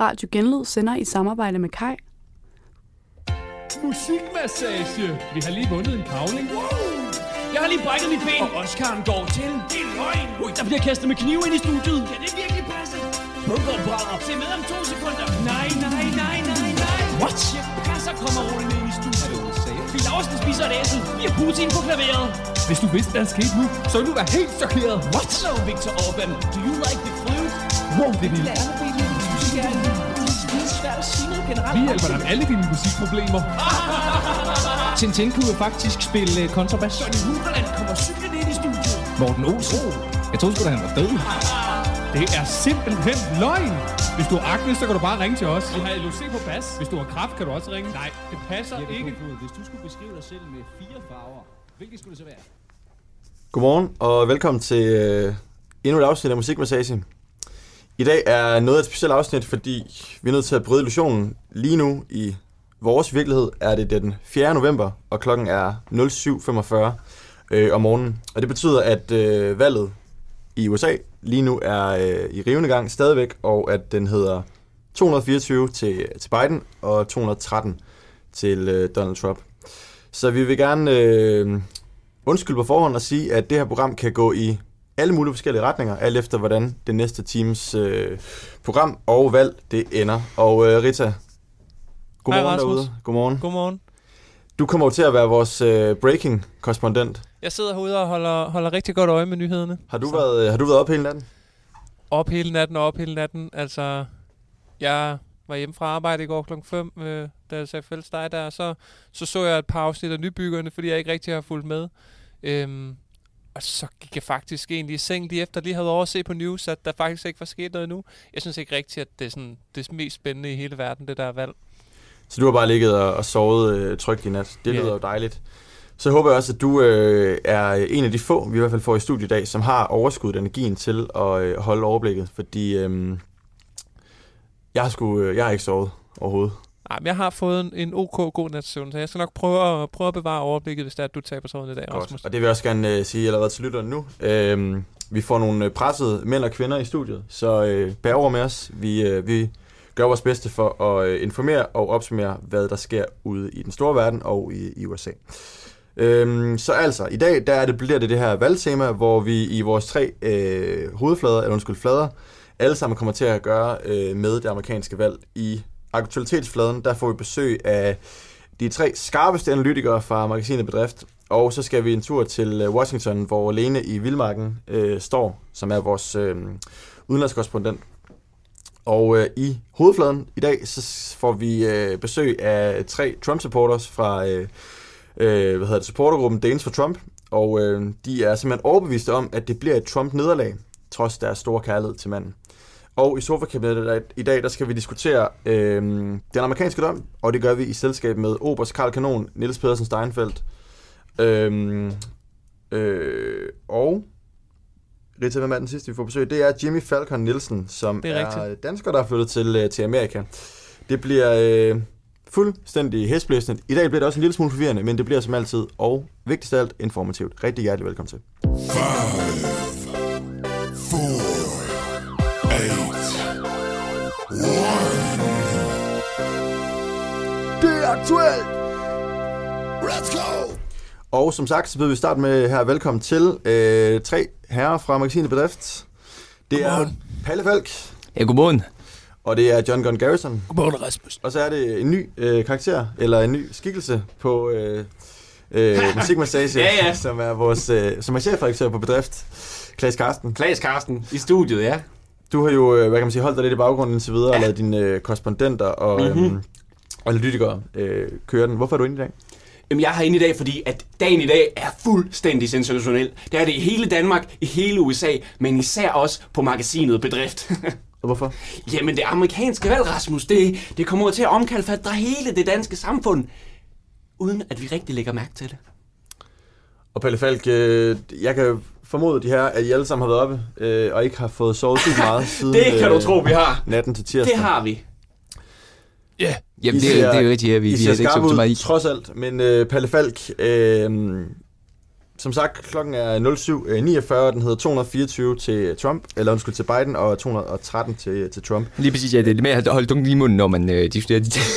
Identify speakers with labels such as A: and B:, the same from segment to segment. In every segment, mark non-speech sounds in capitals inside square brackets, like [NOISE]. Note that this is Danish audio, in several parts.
A: Radio Genlyd sender i samarbejde med Kai.
B: Musikmassage. Vi har lige vundet en kavling.
C: Jeg har lige brækket mit ben. Og Oscar'en går til. Det er løgn. Ui, der bliver kastet med knive ind i studiet. Kan det virkelig passe? Bunkeren brænder. Se med om to sekunder. Nej, nej, nej, nej, nej. What? Jeg passer kommer roligt ind i studiet. Vi Lausten spiser et æsel. Vi har Putin på klaveret.
B: Hvis du vidste, hvad der skete nu, så ville du være helt chokeret.
C: What? So, Victor Orbán, do you like the flute?
B: Wow, det er vildt.
C: Generelt.
B: Vi hjælper dig med alle dine musikproblemer. [LAUGHS]
D: Tintin kunne jo faktisk spille øh, kontrabas.
C: Johnny Huberland kommer cyklende ind i studiet.
D: Morten Olsen. Jeg troede sgu da, han var død. [LAUGHS]
B: Det er simpelthen løgn. Hvis du har akne, så kan du bare ringe til os. Vi har LOC på bas. Hvis du har kraft, kan du også ringe. Nej, det passer ikke.
D: Hvis du skulle beskrive dig selv med fire farver, hvilke skulle det så være?
E: Godmorgen og velkommen til øh, endnu et afsnit af Musikmassage. I dag er noget af et specielt afsnit, fordi vi er nødt til at bryde illusionen. Lige nu i vores virkelighed er det den 4. november, og klokken er 07.45 øh, om morgenen. Og det betyder, at øh, valget i USA lige nu er øh, i rivende gang stadigvæk, og at den hedder 224 til, til Biden og 213 til øh, Donald Trump. Så vi vil gerne øh, undskylde på forhånd og sige, at det her program kan gå i alle mulige forskellige retninger, alt efter hvordan det næste teams øh, program og valg det ender. Og øh, Rita, godmorgen
F: Hej,
E: derude. Godmorgen.
F: Godmorgen.
E: Du kommer jo til at være vores øh, breaking-korrespondent.
F: Jeg sidder herude og holder, holder rigtig godt øje med nyhederne.
E: Har du, været, øh, har du været op hele natten?
F: Op hele natten og op hele natten. Altså, jeg var hjemme fra arbejde i går kl. 5, øh, da jeg sagde fælles dig der. Så, så så jeg et par afsnit af Nybyggerne, fordi jeg ikke rigtig har fulgt med. Øhm, og så gik jeg faktisk egentlig i seng lige efter, lige havde overset på news, at der faktisk ikke var sket noget endnu. Jeg synes ikke rigtigt, at det er sådan, det mest spændende i hele verden, det der valg.
E: Så du har bare ligget og, og sovet øh, trygt i nat. Det
F: Ja.
E: lyder jo dejligt. Så håber jeg også, at du øh, er en af de få, vi i hvert fald får i studiet i dag, som har overskuddet energien til at øh, holde overblikket. Fordi øh, jeg, har sgu, øh, jeg har ikke sovet overhovedet.
F: Nej, men jeg har fået en, en ok god nats søvn, så jeg skal nok prøve at, prøve at bevare overblikket, hvis det er, at du taber sådan i dag, Rasmus.
E: Godt. Og det vil jeg også gerne øh, sige allerede til lytteren nu. Øh, vi får nogle øh, pressede mænd og kvinder i studiet, så øh, bær over med os. Vi, øh, vi gør vores bedste for at øh, informere og opsummere, hvad der sker ude i den store verden og i, i USA. Øhm, så altså, i dag der er det, bliver det det her valgtema, hvor vi i vores tre øh, hovedflader, eller undskyld flader, alle sammen kommer til at gøre øh, med det amerikanske valg. I aktualitetsfladen, der får vi besøg af de tre skarpeste analytikere fra magasinet Bedrift, og så skal vi en tur til øh, Washington, hvor Lene i Vildmarken øh, står, som er vores øh, udenlandskorrespondent. Og øh, i hovedfladen i dag, så får vi øh, besøg af tre Trump-supporters fra øh, øh, hvad hedder det, supportergruppen Danes for Trump. Og øh, de er simpelthen overbeviste om, at det bliver et Trump-nederlag, trods deres store kærlighed til manden. Og i sofakabinettet i dag, der skal vi diskutere øh, den amerikanske dom, og det gør vi i selskab med Oberst Karl Kanon, Niels Pedersen Steinfeldt. Øh, øh, og Rita, hvem er den sidste, vi får besøg? Det er Jimmy Falcon Nielsen, som
F: Det er
E: er, dansker, der er flyttet til, øh, til Amerika. Det bliver øh, fuldstændig hæsblæsende. I dag bliver det også en lille smule forvirrende, men det bliver som altid, og vigtigst af alt, informativt. Rigtig hjertelig velkommen til. Det aktuelt! Let's go! Og som sagt, så vil vi starte med her velkommen til øh, tre herrer fra magasinet Bedrift. Det er Palle Falk,
D: Ja, godmorgen.
E: og det er John Gunn Garrison.
F: Godmorgen, Rasmus.
E: Og så er det en ny øh, karakter, eller en ny skikkelse på øh, øh, [LAUGHS] Musikmassage,
G: Ja, ja.
E: som er vores øh, som er chefredaktør på Bedrift, Klaas Karsten.
G: Klaas Karsten i studiet, ja.
E: Du har jo, øh, hvad kan man sige, holdt dig lidt i baggrunden indtil videre, og lavet dine øh, korrespondenter og, mm-hmm. øhm, og analytikere øh, køre den. Hvorfor er du inde i dag?
G: Jamen, jeg er herinde i dag, fordi at dagen i dag er fuldstændig sensationel. Det er det i hele Danmark, i hele USA, men især også på magasinet Bedrift. [LAUGHS]
E: Og hvorfor?
G: Jamen, det amerikanske valg, Rasmus, det, det kommer til at omkalfatre hele det danske samfund, uden at vi rigtig lægger mærke til det.
E: Og Pelle Falk, øh, jeg kan formode de her, at I alle sammen har været oppe, øh, og ikke har fået sovet sygt meget [LAUGHS] siden
G: Det kan du
E: øh,
G: tro, vi har.
E: natten til tirsdag.
G: Det har vi.
F: Ja,
D: Jamen, det, er-
E: ser-
D: det er jo rigtigt, ja. Vi,
E: I
D: vi
E: ser
D: ikke så meget i.
E: trods alt. Men øh, Palle Falk, øh, som sagt, klokken er 07.49, og den hedder 224 til Trump, eller undskyld, til Biden, og 213 til, til Trump.
H: Lige præcis, ja, det er det med at holde lige i munden, når man øh, diskuterer de ting. [LAUGHS]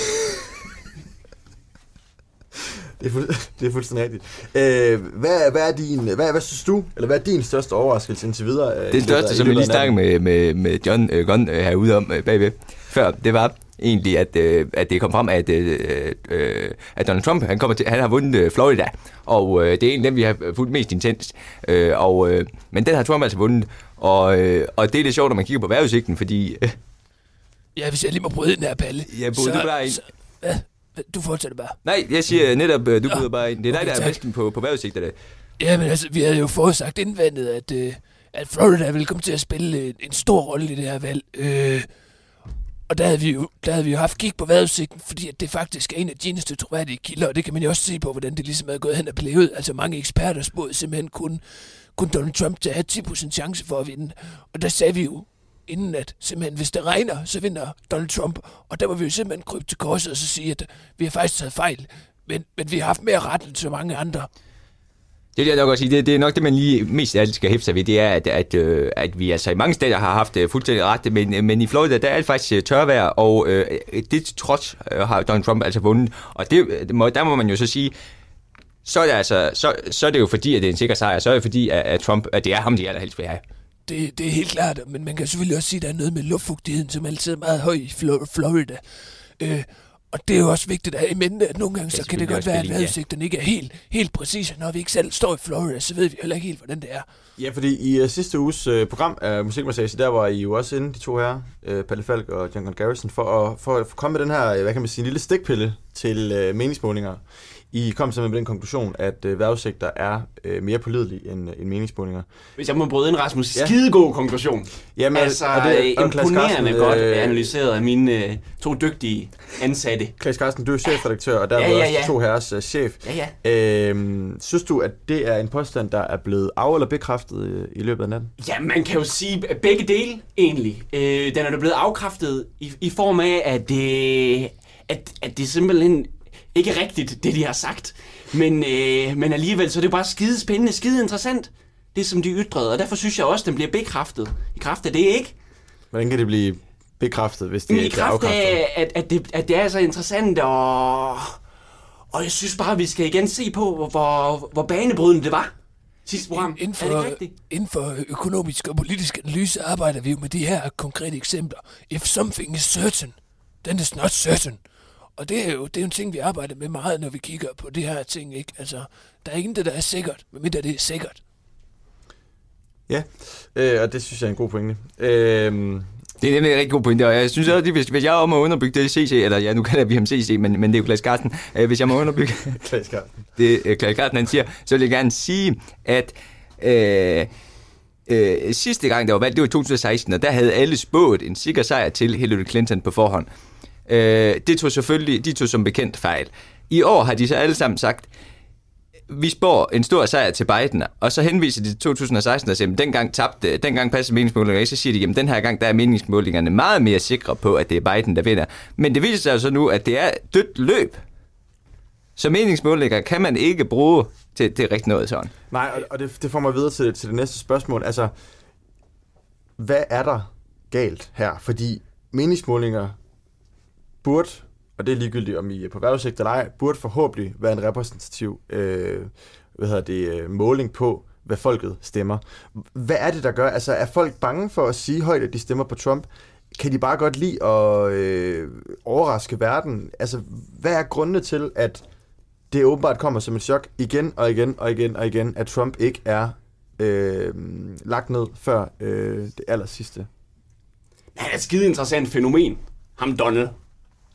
E: Det er, fuld, det er fuldstændig rigtigt. Øh, hvad, hvad, er din, hvad, hvad synes du, eller hvad er din største overraskelse indtil videre? øh,
H: Det største, som jeg lige snakkede med, med, med John øh, Gunn øh, herude om øh, bagved før, det var egentlig, at, øh, at det kom frem, at, øh, øh, at Donald Trump han kommer til, han har vundet øh, Florida, og øh, det er en af dem, vi har fulgt mest intens. Øh, og, øh, men den har Trump altså vundet, og, øh, og det er lidt sjovt, når man kigger på vejrudsigten, fordi... Øh, [LAUGHS]
I: Ja, hvis jeg lige må bryde ind her, Palle.
H: Ja, bryd du bare ind.
I: Så, hvad? Du fortsætter bare.
H: nej, jeg siger netop, øh, du bryder bare ind. Det er dig,
I: okay,
H: der er
I: tak.
H: bedsten på, på vejrudsigterne.
I: Ja, men altså, vi havde jo forudsagt indvendet, at, øh, at Florida ville komme til at spille en, en stor rolle i det her valg. Øh, og der havde, vi jo, der havde vi jo haft kig på vejrudsigten, fordi at det faktisk er en af de eneste troværdige kilder, og det kan man jo også se på, hvordan det ligesom er gået hen og blevet. Altså mange eksperter spåede simpelthen kun, kun Donald Trump til at have 10% chance for at vinde. Og der sagde vi jo inden at simpelthen, hvis det regner, så vinder Donald Trump. Og der var vi jo simpelthen krybe til korset og så sige, at vi har faktisk taget fejl. Men, men vi har haft mere ret end så mange andre.
H: Det vil jeg nok også sige, det, det er nok det, man lige mest af alt skal hæfte sig ved, det er, at, at, øh, at vi altså i mange steder har haft øh, fuldstændig ret, men, men i Florida, der er det faktisk øh, tørvejr, og øh, det trods øh, har Donald Trump altså vundet. Og det, det må, der må man jo så sige, så er, det altså, så, så er det jo fordi, at det er en sikker sejr, så er det fordi, at, at Trump, at det er ham, de allerhelst vil have.
I: Det, det er helt klart, men man kan selvfølgelig også sige, at der er noget med luftfugtigheden, som altid er meget høj i Flo- Florida. Øh, og det er jo også vigtigt at have i mente, at nogle gange så kan det godt være, at
H: fordi, ja.
I: ikke er helt, helt præcise. Når vi ikke selv står i Florida, så ved vi heller ikke helt, hvordan det er.
E: Ja, fordi i uh, sidste uges uh, program af Musikmassage, der var I jo også inde, de to her, uh, Palle Falk og John Garrison, for at, for at komme med den her, øh, hvad kan man sige, en lille stikpille til uh, meningsmålinger. I kom simpelthen med den konklusion, at uh, vejrudsigter er uh, mere pålidelige end, end meningsmålinger.
G: Hvis jeg må bryde ind, Rasmus.
E: Ja.
G: Skidegod konklusion.
E: Jamen,
G: altså,
E: og det- og Claes
G: imponerende
E: Carsten,
G: godt
E: øh,
G: analyseret af mine øh, to dygtige ansatte.
E: Klaas Carsten, du er chefredaktør, og der
G: Ja,
E: er
G: ja,
E: også
G: ja.
E: de to herres uh, chef.
G: Ja, ja.
E: Øhm, synes du, at det er en påstand, der er blevet af- eller bekræftet øh, i løbet af natten?
G: Ja, man kan jo sige begge dele, egentlig. Øh, den er da blevet afkræftet i, i form af, at, øh, at, at det er simpelthen ikke er rigtigt, det de har sagt. Men, øh, men alligevel, så er det bare skide spændende, skide interessant, det som de ytrede. Og derfor synes jeg også, at den bliver bekræftet. I kraft af det, ikke?
E: Hvordan kan det blive bekræftet, hvis det,
G: Men i
E: det er
G: kraft
E: afkræftet?
G: af, at, at, det, at det er så interessant, og, og jeg synes bare, at vi skal igen se på, hvor- hvor, banebrydende det var sidste program.
I: Inden
G: Er det
I: for,
G: ikke rigtigt?
I: inden for økonomisk og politisk analyse arbejder vi jo med de her konkrete eksempler. If something is certain, then it's not certain. Og det er jo det er jo en ting, vi arbejder med meget, når vi kigger på de her ting. Ikke? Altså, der er intet, der er sikkert, medmindre det er sikkert.
E: Ja, øh, og det synes jeg er en god pointe. Øhm,
H: Det er nemlig en rigtig god pointe, og jeg synes også, at hvis, hvis jeg er om at underbygge det CC, eller ja, nu kalder vi ham CC, men, men det er jo Klaas Carsten, øh, hvis jeg må underbygge [LAUGHS] [LAUGHS] det, øh, Klaas Carsten han siger, så vil jeg gerne sige, at øh, øh, sidste gang, der var valgt, det var i 2016, og der havde alle spået en sikker sejr til Hillary Clinton på forhånd. Øh, det tog selvfølgelig, de tog som bekendt fejl. I år har de så alle sammen sagt, vi spår en stor sejr til Biden, og så henviser de til 2016 og siger, at dengang tabte, dengang passede meningsmålingerne ikke, så siger de, at den her gang der er meningsmålingerne meget mere sikre på, at det er Biden, der vinder. Men det viser sig jo så nu, at det er dødt løb. Så meningsmålinger kan man ikke bruge til, til rigtig noget sådan.
E: Nej, og, og det, det får mig videre til, til det næste spørgsmål. Altså, hvad er der galt her? Fordi meningsmålinger burde, og det er ligegyldigt om I er på vejrudsigt eller ej, burde forhåbentlig være en repræsentativ øh, hvad hedder det, øh, måling på, hvad folket stemmer. Hvad er det, der gør? Altså, er folk bange for at sige højt, at de stemmer på Trump? Kan de bare godt lide at øh, overraske verden? Altså, hvad er grundene til, at det åbenbart kommer som et chok igen og igen og igen og igen, at Trump ikke er øh, lagt ned før øh, det aller sidste.
G: Han er et skide interessant fænomen. Ham Donald.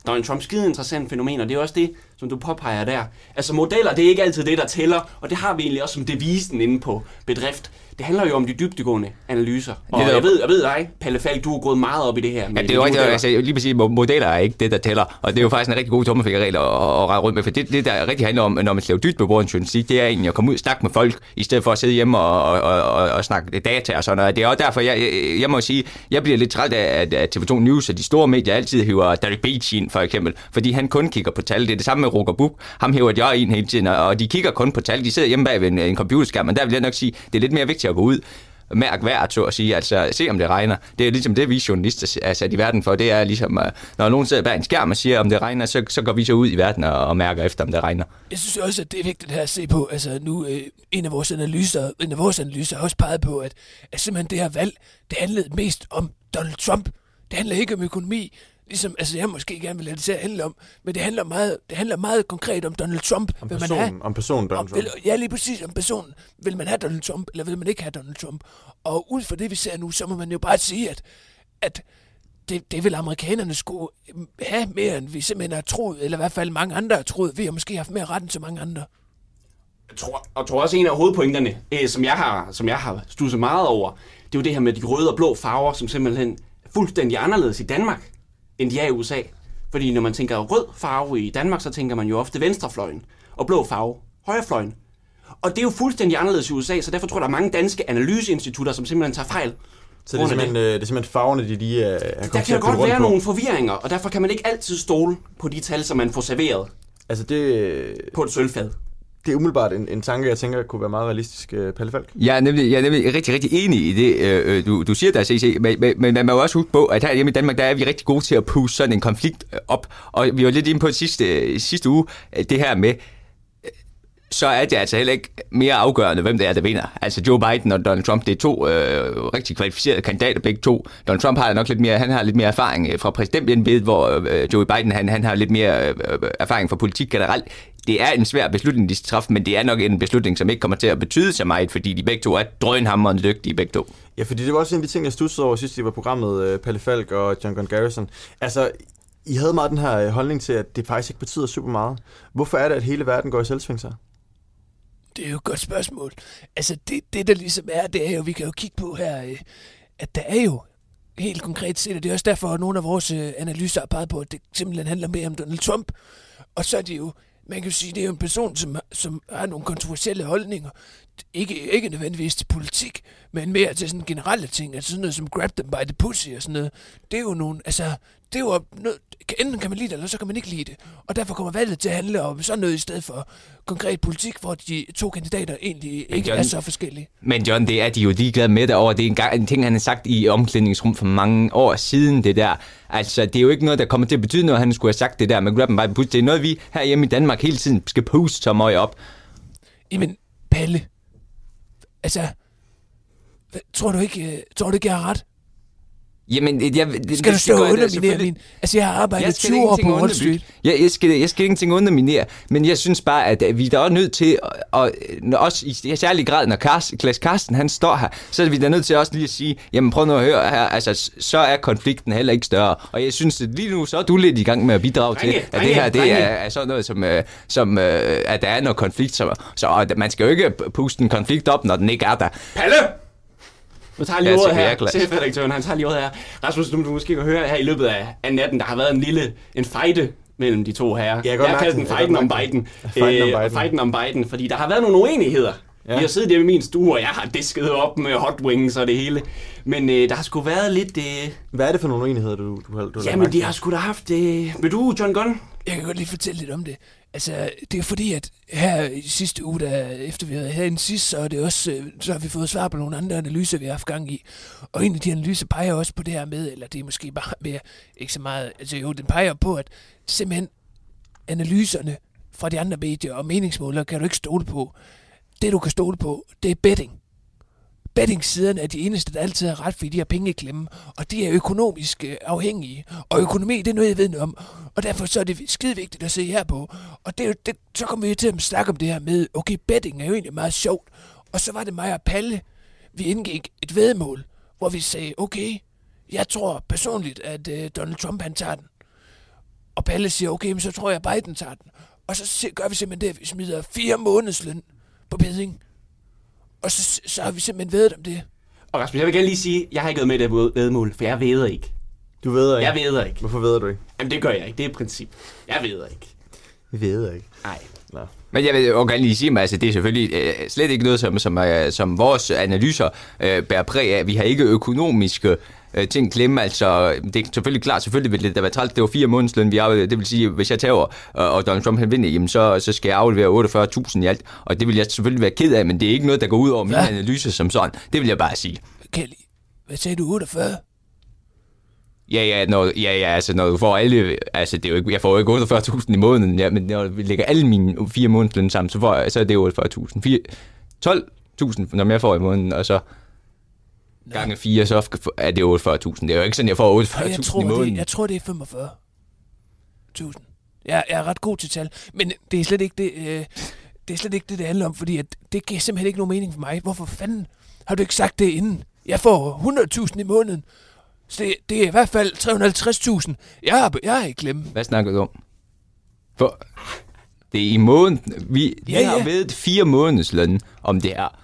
G: Donald Trump skide interessant fænomen, og det er også det, som du påpeger der. Altså modeller, det er ikke altid det, der tæller, og det har vi egentlig også som devisen inde på bedrift. Det handler jo om de dybdegående analyser. Og
H: Det
G: jeg ved, jeg ved dig, Palle Falk, du er gået meget op i det her.
H: Ja, det er jo rigtigt, altså, lige præcis, mo- modeller er ikke det, der tæller, og det er jo faktisk en rigtig god tommelfingerregel at, at, rette rundt med, for det, det, der rigtig handler om, når man laver dybt beboerne journalistik, det er egentlig at komme ud og snakke med folk, i stedet for at sidde hjemme og, og, og, og, og snakke data og sådan noget. Det er også derfor, jeg, jeg, jeg må sige, jeg bliver lidt træt af, at, at TV2 News og de store medier altid hiver Derek Beach ind, for eksempel, fordi han kun kigger på tal. Det er det samme med Roger Buk, ham hæver de også ind hele tiden, og og de kigger kun på tal. De sidder hjemme bag ved en, en computerskærm, men der vil jeg nok sige, det er lidt mere vigtigt at gå ud mærk vejret, så at sige, altså se om det regner. Det er ligesom det, vi journalister er sat i verden for. Det er ligesom, øh, når nogen sidder bag en skærm og siger, om det regner, så, så går vi så ud i verden og, og mærker efter, om det regner.
I: Jeg synes også, at det er vigtigt her at se på, altså nu, øh, en af vores analyser, en af vores analyser har også peget på, at, at simpelthen det her valg, det handlede mest om Donald Trump. Det handler ikke om økonomi, ligesom, altså jeg måske gerne vil have det til at handle om, men det handler meget, det handler meget konkret om Donald Trump.
E: Om
I: Vil man
E: personen,
I: have,
E: om personen Donald
I: om,
E: Trump.
I: vil, ja, lige præcis om personen. Vil man have Donald Trump, eller vil man ikke have Donald Trump? Og ud fra det, vi ser nu, så må man jo bare sige, at, at det, det vil amerikanerne skulle have mere, end vi simpelthen har troet, eller i hvert fald mange andre har troet. Vi har måske haft mere ret end så mange andre.
G: Jeg tror, og tror også en af hovedpointerne, øh, som, jeg har, som jeg har studset meget over, det er jo det her med de røde og blå farver, som simpelthen er fuldstændig anderledes i Danmark, end de er i USA. Fordi når man tænker rød farve i Danmark, så tænker man jo ofte venstrefløjen, og blå farve højrefløjen. Og det er jo fuldstændig anderledes i USA, så derfor tror jeg, der er mange danske analyseinstitutter, som simpelthen tager fejl.
E: Så det er, simpelthen, øh, det er simpelthen farverne, de lige er, er
G: Der
E: kommet
G: kan
E: til
G: jo
E: at
G: godt være
E: på.
G: nogle forvirringer, og derfor kan man ikke altid stole på de tal, som man får serveret
E: Altså det,
G: på et sølvfad
E: det er umiddelbart en, en tanke, jeg tænker kunne være meget realistisk, øh, Palle Falk.
H: Jeg er nemlig, jeg er nemlig rigtig, rigtig enig i det, øh, øh du, du siger der, CC, men, men, men man må jo også huske på, at her hjemme i Danmark, der er vi rigtig gode til at puste sådan en konflikt øh, op. Og vi var lidt inde på sidste, sidste uge, det her med, så er det altså heller ikke mere afgørende, hvem det er, der vinder. Altså Joe Biden og Donald Trump, det er to øh, rigtig kvalificerede kandidater, begge to. Donald Trump har nok lidt mere, han har lidt mere erfaring fra præsidentembedet, hvor øh, Joe Biden han, han har lidt mere øh, erfaring fra politik generelt. Det er en svær beslutning, de skal træffe, men det er nok en beslutning, som ikke kommer til at betyde så meget, fordi de begge to er drønhammerende dygtige, begge to.
E: Ja, fordi det var også en af de ting, jeg studsede over sidst, det var programmet øh, Palle Falk og John Gunn Garrison. Altså, I havde meget den her øh, holdning til, at det faktisk ikke betyder super meget. Hvorfor er det, at hele verden går i selvsving så?
I: Det er jo et godt spørgsmål. Altså, det, det der ligesom er, det er jo, vi kan jo kigge på her, øh, at der er jo helt konkret set, og det er også derfor, at nogle af vores analyser har peget på, at det simpelthen handler mere om Donald Trump. Og så er det jo, man kan sige, det er jo en person, som, som har nogle kontroversielle holdninger. Ikke, ikke nødvendigvis til politik, men mere til sådan generelle ting, altså sådan noget som grab them by the pussy og sådan noget. Det er jo nogle, altså, det er jo noget, enten kan man lide det, eller så kan man ikke lide det. Og derfor kommer valget til at handle om sådan noget i stedet for konkret politik, hvor de to kandidater egentlig ikke
H: John-
I: er så forskellige.
H: Men John, det er de jo ligeglade med derovre. Det er en, gang, en ting, han har sagt i omklædningsrum for mange år siden, det der. Altså, det er jo ikke noget, der kommer til at betyde noget, han skulle have sagt det der med grab and by. Det er noget, vi herhjemme i Danmark hele tiden skal poste så meget op.
I: Jamen, Palle, altså, tror du ikke, øh, tror du ikke, jeg har ret?
H: Jamen, det, jeg, det,
I: Skal du
H: det
I: stå og
H: jeg
I: underminere min... Altså, jeg har arbejdet
H: Jeg skal
I: 20 år på Wall. Street.
H: Ja, jeg, skal, jeg skal ingenting underminere, men jeg synes bare, at øh, vi er da også nødt til, at, og, når også i i særlig grad, når Karsten, Klaas Karsten han står her, så er vi da nødt til også lige at sige, jamen prøv nu at høre her, altså så er konflikten heller ikke større. Og jeg synes, at lige nu så er du lidt i gang med at bidrage til,
G: Drenge,
H: at det
G: drenge,
H: her det
G: drenge.
H: er, er sådan noget, som, øh, som øh, at der er noget konflikt. Så, så og man skal jo ikke puste en konflikt op, når den ikke er der.
G: Palle! Nu tager lige
H: Ja,
G: ordet her. Chefredaktøren, han tager lige ordet her. Rasmus, du, du måske kan høre her i løbet af, af natten, der har været en lille en fejde mellem de to herrer.
E: jeg
G: jeg kalder den om.
E: Fejden om
G: Øh,
E: Biden.
G: fejden om Biden, fordi der har været nogle uenigheder.
E: Ja.
G: Vi har siddet hjemme i min stue, og jeg har disket op med hot wings og det hele. Men øh, der har sgu været lidt... Øh...
E: Hvad er det for nogle uenigheder, du, du, har- du har
G: Jamen, de har sgu da haft... Øh... Vil du, John Gunn?
I: Jeg kan godt lige fortælle lidt om det. Altså, det er fordi, at her i sidste uge, der, efter vi havde herinde sidst, så, er det også, øh, så har vi fået svar på nogle andre analyser, vi har haft gang i. Og en af de analyser peger også på det her med, eller det er måske bare [LAUGHS] mere, ikke så meget, altså jo, den peger på, at simpelthen analyserne fra de andre medier og meningsmålere kan du ikke stole på. Det, du kan stole på, det er betting. Bettingsiderne er de eneste, der altid har ret, fordi de har penge i klemme, og de er økonomisk øh, afhængige. Og økonomi, det er noget, jeg ved noget om. Og derfor så er det skide vigtigt at se her på. Og det, det, så kommer vi til at snakke om det her med, okay, betting er jo egentlig meget sjovt. Og så var det mig og Palle, vi indgik et vedmål, hvor vi sagde, okay, jeg tror personligt, at øh, Donald Trump han tager den. Og Palle siger, okay, men så tror jeg, Biden tager den. Og så gør vi simpelthen det, at vi smider fire månedsløn på bedding. Og så, så har vi simpelthen vedet om det.
G: Og Rasmus, jeg vil gerne lige sige, jeg har ikke været med i det vedmål, for jeg ved ikke.
E: Du ved ikke.
G: Jeg ved ikke.
E: Hvorfor ved du ikke?
G: Jamen, det gør jeg ikke. Det er et princip. Jeg ved ikke.
E: Vi ved ikke.
G: Nej.
E: Nå.
H: Men jeg vil jo gerne lige sige, at altså, det er selvfølgelig øh, slet ikke noget, som, som, øh, som vores analyser øh, bærer præg af. Vi har ikke økonomiske øh, ting klemme. Altså, det er selvfølgelig klart, selvfølgelig vil det da være trælt. Det var fire månedsløn, vi afleverede. Det vil sige, hvis jeg tager og, og Donald Trump han vinder, jamen så, så skal jeg aflevere 48.000 i alt. Og det vil jeg selvfølgelig være ked af, men det er ikke noget, der går ud over min analyse som sådan. Det vil jeg bare sige.
I: Kelly, hvad sagde du, 48?
H: Ja, ja, når, ja, ja, altså når du får alle, altså det er jo ikke, jeg får jo ikke 48.000 i måneden, ja, men når vi lægger alle mine fire månedsløn sammen, så, får jeg, så er det 48.000. Fire- 12.000, når jeg får i måneden, og så gange fire, så er det 48.000. Det er jo ikke sådan, jeg får
I: Og jeg
H: 48.000
I: tror,
H: i
I: det,
H: måneden.
I: jeg tror, det er 45. 1000. Jeg, jeg er ret god til tal, men det er slet ikke det, øh, det, er slet ikke det, det handler om, fordi at det giver simpelthen ikke nogen mening for mig. Hvorfor fanden har du ikke sagt det inden? Jeg får 100.000 i måneden, så det, det er i hvert fald 350.000. Jeg er, jeg er i klemme.
H: Hvad snakker du om? For det er i måneden. Vi, vi
I: Ja,
H: har
I: ja.
H: ved fire månedsløn om det her.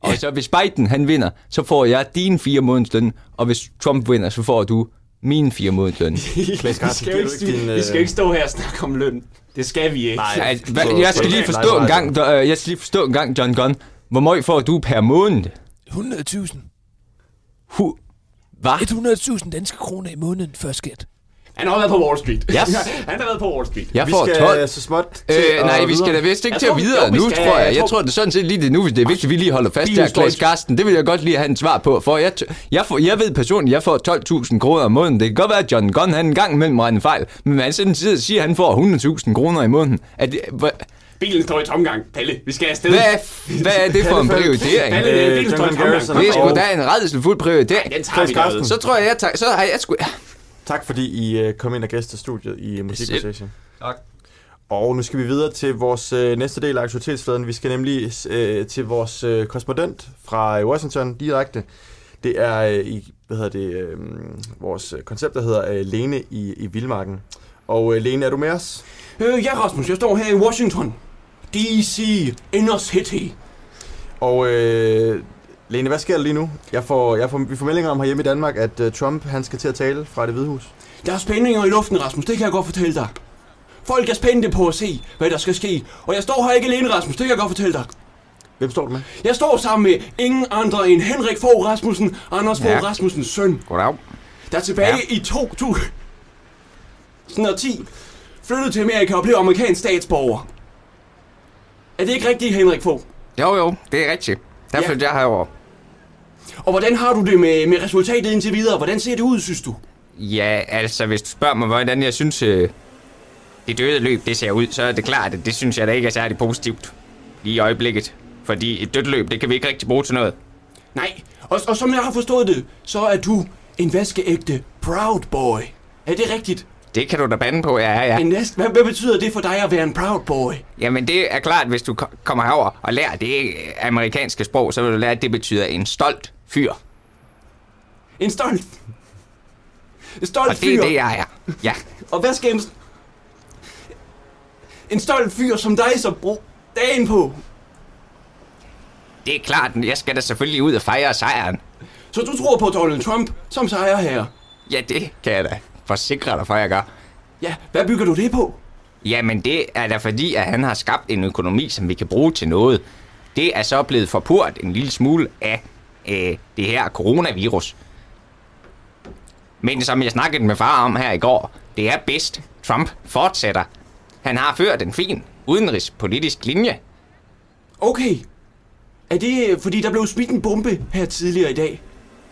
H: Og så hvis Biden han vinder, så får jeg din fire månedsløn, og hvis Trump vinder, så får du min fire månedsløn.
E: Claes [LAUGHS]
G: Vi skal, ikke,
E: din...
G: vi, vi skal ikke stå her og snakke om løn. Det skal vi ikke.
E: Nej.
H: Altså, jeg skal lige forstå en gang, øh, jeg skal lige forstå en gang, John Gunn. Hvor meget får du per måned?
I: 100.000.
H: Hu, hvad?
I: 100.000 danske kroner i måneden før skat.
G: Han har været på Wall Street.
H: Yes. [LAUGHS]
G: Han har været på Wall Street.
H: Jeg
E: Vi
H: får
E: skal
H: 12.
E: så småt til
H: Øh, nej,
E: at
H: vi skal da
E: videre.
H: vist ikke
G: Jeg
H: til at videre
G: jo, vi
H: nu,
G: skal-
H: tror jeg.
G: jeg
H: Jeg
G: tror-
H: tror det er sådan set lige det nu, det er vigtigt, at vi lige holder fast
G: Vi
H: der,
G: er
H: Klaas. Karsten. Det vil jeg godt lige have en svar på, for jeg, jeg, får, jeg ved personligt, jeg får 12.000 kroner om måneden. Det kan godt være, at John Gunn han en gang imellem regner fejl, men man sådan tid siger, at han får 100.000 kroner i måneden. Er det, hvad,
G: Bilen står i tomgang. Palle, vi skal afsted.
H: hvad, hvad er det for en [LAUGHS] prioritering?
G: Palle,
E: Øh,
G: bilen står i tomgang.
H: Det er sgu da en redselsfuld prioritering.
G: Den tager vi.
H: Så tror jeg, jeg tager, så har jeg sgu...
E: Tak fordi I øh, kom ind og gæstede studiet i Musikpassation.
H: Tak.
E: Og nu skal vi videre til vores øh, næste del af aktualitetsfladen. Vi skal nemlig øh, til vores øh, korrespondent fra øh, Washington direkte. Det er øh, i, hvad hedder det, øh, vores koncept, der hedder øh, Lene i, i Vildmarken. Og øh, Lene, er du med os?
G: Øh, ja, Rasmus, jeg står her i Washington. D.C. Inner City.
E: Og øh, Lene, hvad sker der lige nu? Jeg får, jeg får, vi får meldinger om herhjemme i Danmark, at øh, Trump han skal til at tale fra det hvide hus.
G: Der er spændinger i luften, Rasmus. Det kan jeg godt fortælle dig. Folk er spændte på at se, hvad der skal ske. Og jeg står her ikke alene, Rasmus. Det kan jeg godt fortælle dig.
E: Hvem står du med?
G: Jeg står sammen med ingen andre end Henrik Fogh Rasmussen, Anders Fogh
H: Ja.
G: Rasmussens søn,
H: Goddag.
G: der tilbage
H: Ja.
G: i 2010 flyttede til Amerika og blev amerikansk statsborger. Er det ikke rigtigt, Henrik Fogh?
H: Jo, jo, det er rigtigt. Der
G: Ja.
H: flytter jeg herover.
G: Og hvordan har du det med, med resultatet indtil videre? Hvordan ser det ud, synes du?
H: Ja, altså, hvis du spørger mig, hvordan jeg synes, øh, det døde løb, det ser ud, så er det klart, at det synes jeg da ikke er særlig positivt lige i øjeblikket. Fordi et dødt løb, det kan vi ikke rigtig bruge til noget.
G: Nej, og, og som jeg har forstået det, så er du en vaskeægte Proud Boy. Er det rigtigt?
H: Det kan du da bande på, ja, ja.
G: En næst, hvad, hvad betyder det for dig at være en Proud Boy?
H: Jamen, det er klart, hvis du ko- kommer herover og lærer det amerikanske sprog, så vil du lære, at det betyder en stolt fyr.
G: En stolt... En stolt
H: Og det
G: fyr.
H: er det, jeg er. Ja.
G: Og hvad skal en... En stolt fyr som dig så bruge dagen på?
H: Det er klart, jeg skal da selvfølgelig ud og fejre sejren.
G: Så du tror på Donald Trump som sejrer her?
H: Ja, det kan jeg da forsikre dig for, jeg gør.
G: Ja, hvad bygger du det på?
H: Jamen, det er da fordi, at han har skabt en økonomi, som vi kan bruge til noget. Det er så blevet forpurret en lille smule af øh, det her coronavirus. Men som jeg snakkede med far om her i går, det er bedst, Trump fortsætter. Han har ført en fin udenrigspolitisk linje.
G: Okay. Er det, fordi der blev smidt en bombe her tidligere i dag?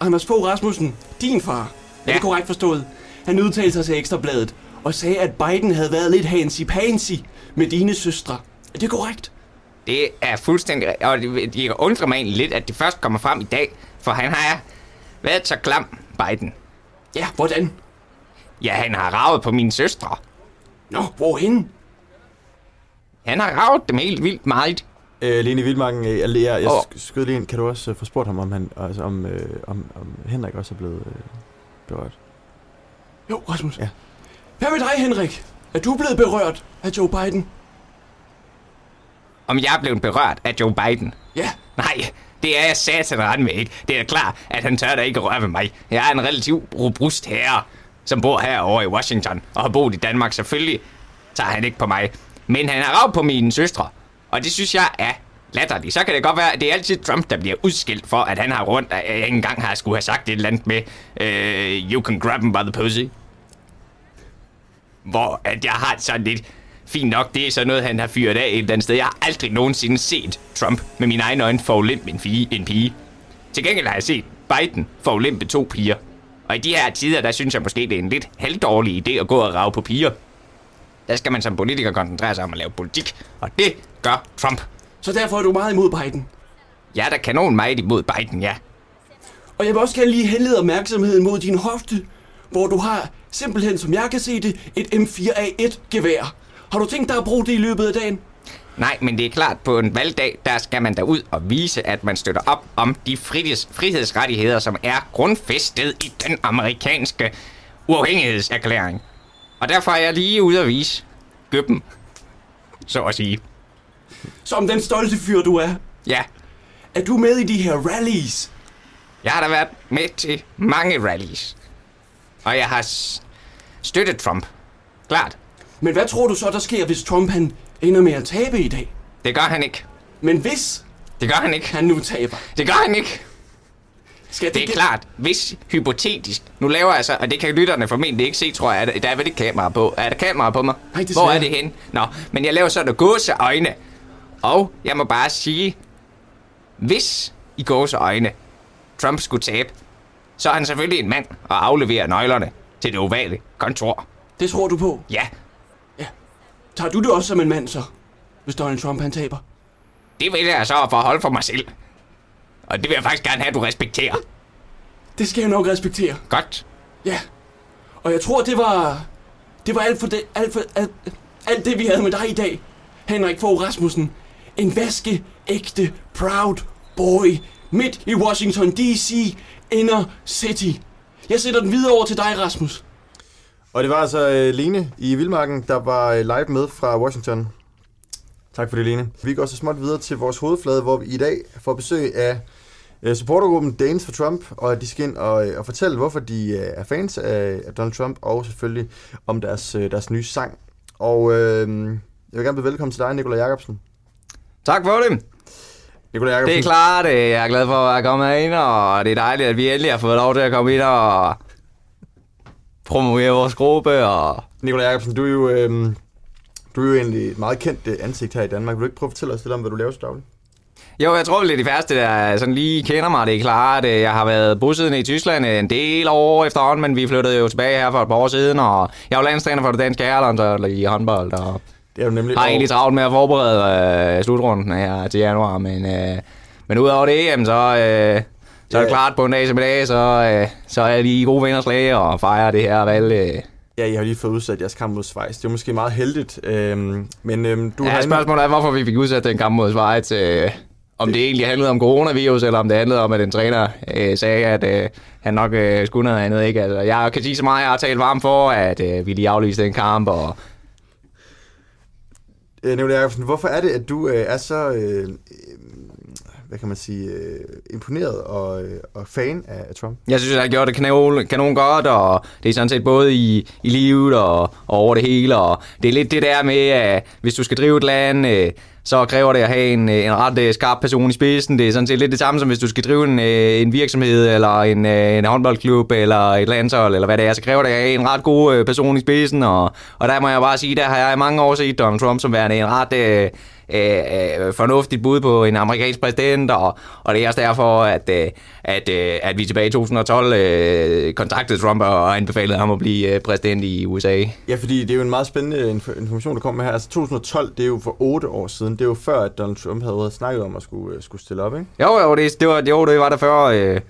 G: Anders Fogh Rasmussen, din far, er
H: Ja.
G: det korrekt forstået? Han udtalte sig til Ekstrabladet og sagde, at Biden havde været lidt hansi-pansy med dine søstre. Er det korrekt?
H: Det er fuldstændig... Og det, det undrer mig egentlig lidt, at det først kommer frem i dag, for han har været så klam, Biden.
G: Ja, hvordan?
H: Ja, han har ravet på mine søstre.
G: Nå, hvorhen?
H: Han har ravet dem helt vildt meget.
E: Øh, Lene Vildmarken, øh, jeg, jeg, jeg
H: Åh.
E: sk- skød lige ind. Kan du også øh, få spurgt ham, om, han, altså, om, øh, om, om Henrik også er blevet øh, berørt?
G: Jo, Rasmus.
E: Ja.
G: Hvad med dig, Henrik? Er du blevet berørt af Joe Biden?
H: Om jeg er blevet berørt af Joe Biden?
G: Ja.
H: Nej, det er jeg satan ret med ikke. Det er klart, at han tør da ikke røre ved mig. Jeg er en relativt robust herre, som bor herovre i Washington og har boet i Danmark. Selvfølgelig tager han ikke på mig. Men han har rav på mine søstre. Og det synes jeg er latterligt. Så kan det godt være, at det er altid Trump, der bliver udskilt for, at han har rundt, at jeg engang har skulle have sagt et eller andet med, uh, you can grab him by the pussy. Hvor at jeg har sådan lidt, fint nok, det er sådan noget, han har fyret af et eller andet sted. Jeg har aldrig nogensinde set Trump med mine egne øjne forulempe en, fige, en pige. Til gengæld har jeg set Biden forulempe to piger. Og i de her tider, der synes jeg måske, det er en lidt halvdårlig idé at gå og rave på piger. Der skal man som politiker koncentrere sig om at lave politik, og det gør Trump.
G: Så derfor er du meget imod Biden.
H: Ja, der kan nogen meget imod Biden, ja.
G: Og jeg vil også gerne lige henlede opmærksomheden mod din hofte, hvor du har simpelthen, som jeg kan se det, et M4A1-gevær. Har du tænkt dig at bruge det i løbet af dagen?
H: Nej, men det er klart, på en valgdag, der skal man derud og vise, at man støtter op om de friheds, frihedsrettigheder, som er grundfæstet i den amerikanske uafhængighedserklæring. Og derfor er jeg lige ude at vise gøben, så at sige.
G: Som den stolte fyr, du er.
H: Ja,
G: Er du med i de her rallies?
H: jeg har da været med til mange rallies. Og jeg har støttet Trump. Klart.
G: Men hvad tror du så, der sker, hvis Trump han ender med at tabe i dag?
H: Det gør han ikke.
G: Men hvis
H: Det gør han ikke.
G: han nu taber,
H: Det gør han ikke.
G: skal
H: Det er klart, hvis hypotetisk. Nu laver jeg så, og det kan lytterne formentlig ikke se, tror jeg. Er der, er vel ikke kamera på. Er der kamera på mig?
G: Nej, desværre.
H: Hvor er det hen? Nå, men jeg laver sådan gåseøjne. Og jeg må bare sige, hvis i gåseøjne Trump skulle tabe, så er han selvfølgelig en mand og afleverer nøglerne til det ovale kontor.
G: Det tror du på.
H: Ja,
G: Tager du det også som en mand så, hvis Donald Trump han taber?
H: det vil jeg så forholde for mig selv. Og det vil jeg faktisk gerne have, at du respekterer.
G: Det skal jeg nok respektere.
H: Godt.
G: Ja. Og jeg tror, det var... Det var alt for det, alt, for, alt, alt det, vi havde med dig i dag. Henrik Fogh Rasmussen. En vaskeægte proud boy. Midt i Washington D.C. Inner City. Jeg sætter den videre over til dig, Rasmus.
E: Og det var altså øh, Lene i Vildmarken, der var øh, live med fra Washington. Tak for det, Lene. Vi går så småt videre til vores hovedflade, hvor vi i dag får besøg af øh, supportergruppen Danes for Trump, og de skal ind og, øh, og fortælle, hvorfor de øh, er fans af, af Donald Trump, og selvfølgelig om deres, øh, deres nye sang. Og øh, jeg vil gerne byde velkommen til dig, Nikolaj Jacobsen.
H: Tak for det.
E: Nikolaj Jacobsen.
H: Det er klart, jeg er glad for at komme herind, og det er dejligt, at vi endelig har fået lov til at komme ind og promovere vores gruppe. Og...
E: Nikolaj Jacobsen, du er jo... Øh, du er jo egentlig et meget kendt øh, ansigt her i Danmark. Vil du ikke prøve at fortælle os lidt om, hvad du laver så dagligt?
H: Jo, jeg tror lidt de færreste, der sådan lige kender mig, det er klart. Øh, Jeg har været bosiddende i Tyskland en del år efterhånden, men vi flyttede jo tilbage her for et par år siden, og jeg er jo landstræner for det danske herreland i håndbold, og
E: Det er jo nemlig...
H: har egentlig travlt med at forberede øh, slutrunden her til januar, men, øh, men udover det, jamen, så, øh, så er det klart på en dag som i dag, så, øh, så er de gode venners læge og fejrer det her valg. Øh.
E: Ja, jeg har lige fået udsat jeres kamp mod Schweiz. Det er måske meget heldigt. Øhm, men øhm, du
H: Ja,
E: har
H: spørgsmålet er, hvorfor vi fik udsat den kamp mod Schweiz. Øh, om det egentlig handlede om coronavirus, eller om det handlede om, at en træner øh, sagde, at øh, han nok øh, skulle noget andet. Ikke? Altså, jeg kan sige så meget, jeg har talt varmt for, at øh, vi lige aflyste den kamp, og
E: Øh, Nicolai Jacobsen, hvorfor er det, at du øh, er så, øh, hvad kan man sige, øh, imponeret og, øh, og fan af, af Trump?
H: Jeg synes, han har gjort det kanon, kanon godt, og det er sådan set både i, i livet og, og over det hele. Og det er lidt det der med, at hvis du skal drive et land, øh, så kræver det at have en, øh, en ret øh, skarp person i spidsen. Det er sådan set lidt det samme, som hvis du skal drive en, øh, en virksomhed, eller en, en håndboldklub, eller et landshold, eller hvad det er. Så kræver det at have en ret god person i spidsen. Og, og der må jeg bare sige, der har jeg i mange år set Donald Trump som værende en ret... Øh, øh, øh, fornuftigt bud på en amerikansk præsident, og, og det er også derfor, at, øh, at, øh, at vi tilbage i 2012 øh, kontaktede Trump og anbefalede ham at blive øh, præsident i USA.
E: Ja, fordi det er jo en meget spændende inf- information, der kommer med her. Altså 2012, det er jo for otte år siden. Det er jo før, at Donald Trump havde snakket om at skulle, øh, skulle stille op, ikke?
H: Jo, jo, det, det, var, jo, det var der før. Øh,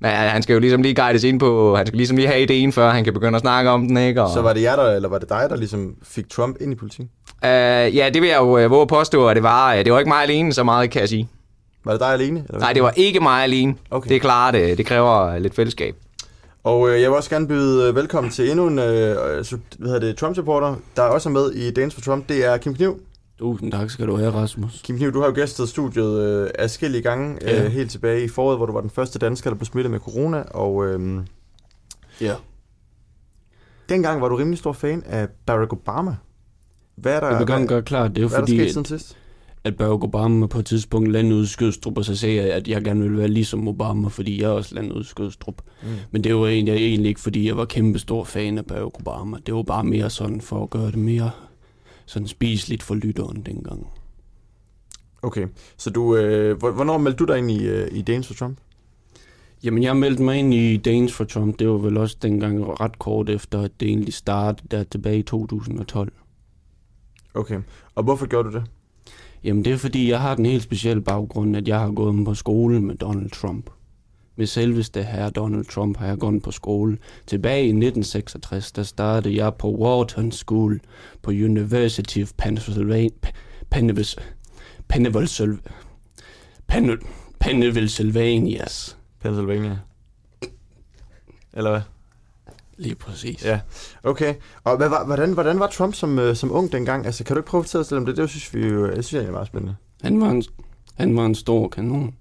H: men han skal jo ligesom lige guides ind på, han skal ligesom lige have ideen, før han kan begynde at snakke om den, ikke? Og,
E: Så var det jer, der, eller var det dig, der ligesom fik Trump ind i politik?
H: øh, ja, det vil jeg jo øh, våge at påstå, at det var, øh, det var ikke mig alene, så meget kan jeg sige.
E: Var det dig alene? Eller
H: Nej, det var ikke mig alene.
E: Okay.
H: Det er klart, øh, det kræver lidt fællesskab.
E: Og øh, jeg vil også gerne byde øh, velkommen til endnu en øh, hvad hedder det, Trump-supporter, der er også er med i Dance for Trump. Det er Kim Kniv.
D: Tusind tak skal du have, Rasmus.
E: Kim Kniv, du har jo gæstet studiet øh, adskillige gange,
D: Ja.
E: øh, helt tilbage i foråret, hvor du var den første dansker, der blev smittet med corona. Og øh,
D: Ja.
E: dengang var du rimelig stor fan af Barack Obama. Hvad er der,
D: Jeg vil gerne gøre klart, det er jo
E: der
D: fordi, at,
E: siden sidst?
G: at Barack Obama på et tidspunkt landede ud i Skødstrup, og så sagde jeg, at jeg gerne ville være ligesom Obama, fordi jeg også landede ud i Skødstrup. Mm. Men det var egentlig, egentlig ikke, fordi jeg var kæmpe stor fan af Barack Obama. Det var bare mere sådan for at gøre det mere sådan spiseligt for lytteren dengang.
E: Okay, så du, øh, hvor- hvornår meldte du dig ind i, øh, i Danes for Trump?
G: Jamen, jeg meldte mig ind i Danes for Trump. Det var vel også dengang ret kort efter, at det egentlig startede der tilbage i 2012.
E: Okay, og hvorfor gjorde du det?
G: Jamen, det er fordi, jeg har den helt specielle baggrund, at jeg har gået på skole med Donald Trump. Med selveste herre Donald Trump har jeg gået på skole. Tilbage i 1966, der startede jeg på Wharton School på University of Pennsylvania. Pennsylvania. Pennsylvanias.
E: Pennsylvania. Eller hvad?
G: Lige præcis.
E: Ja, okay. Og hvad hvordan, hvordan var Trump som, øh, som ung dengang? Altså, kan du ikke prøve at fortælle os lidt om det? Det synes vi jo, jeg synes, det er meget spændende.
G: Han var en, han var en stor kanon.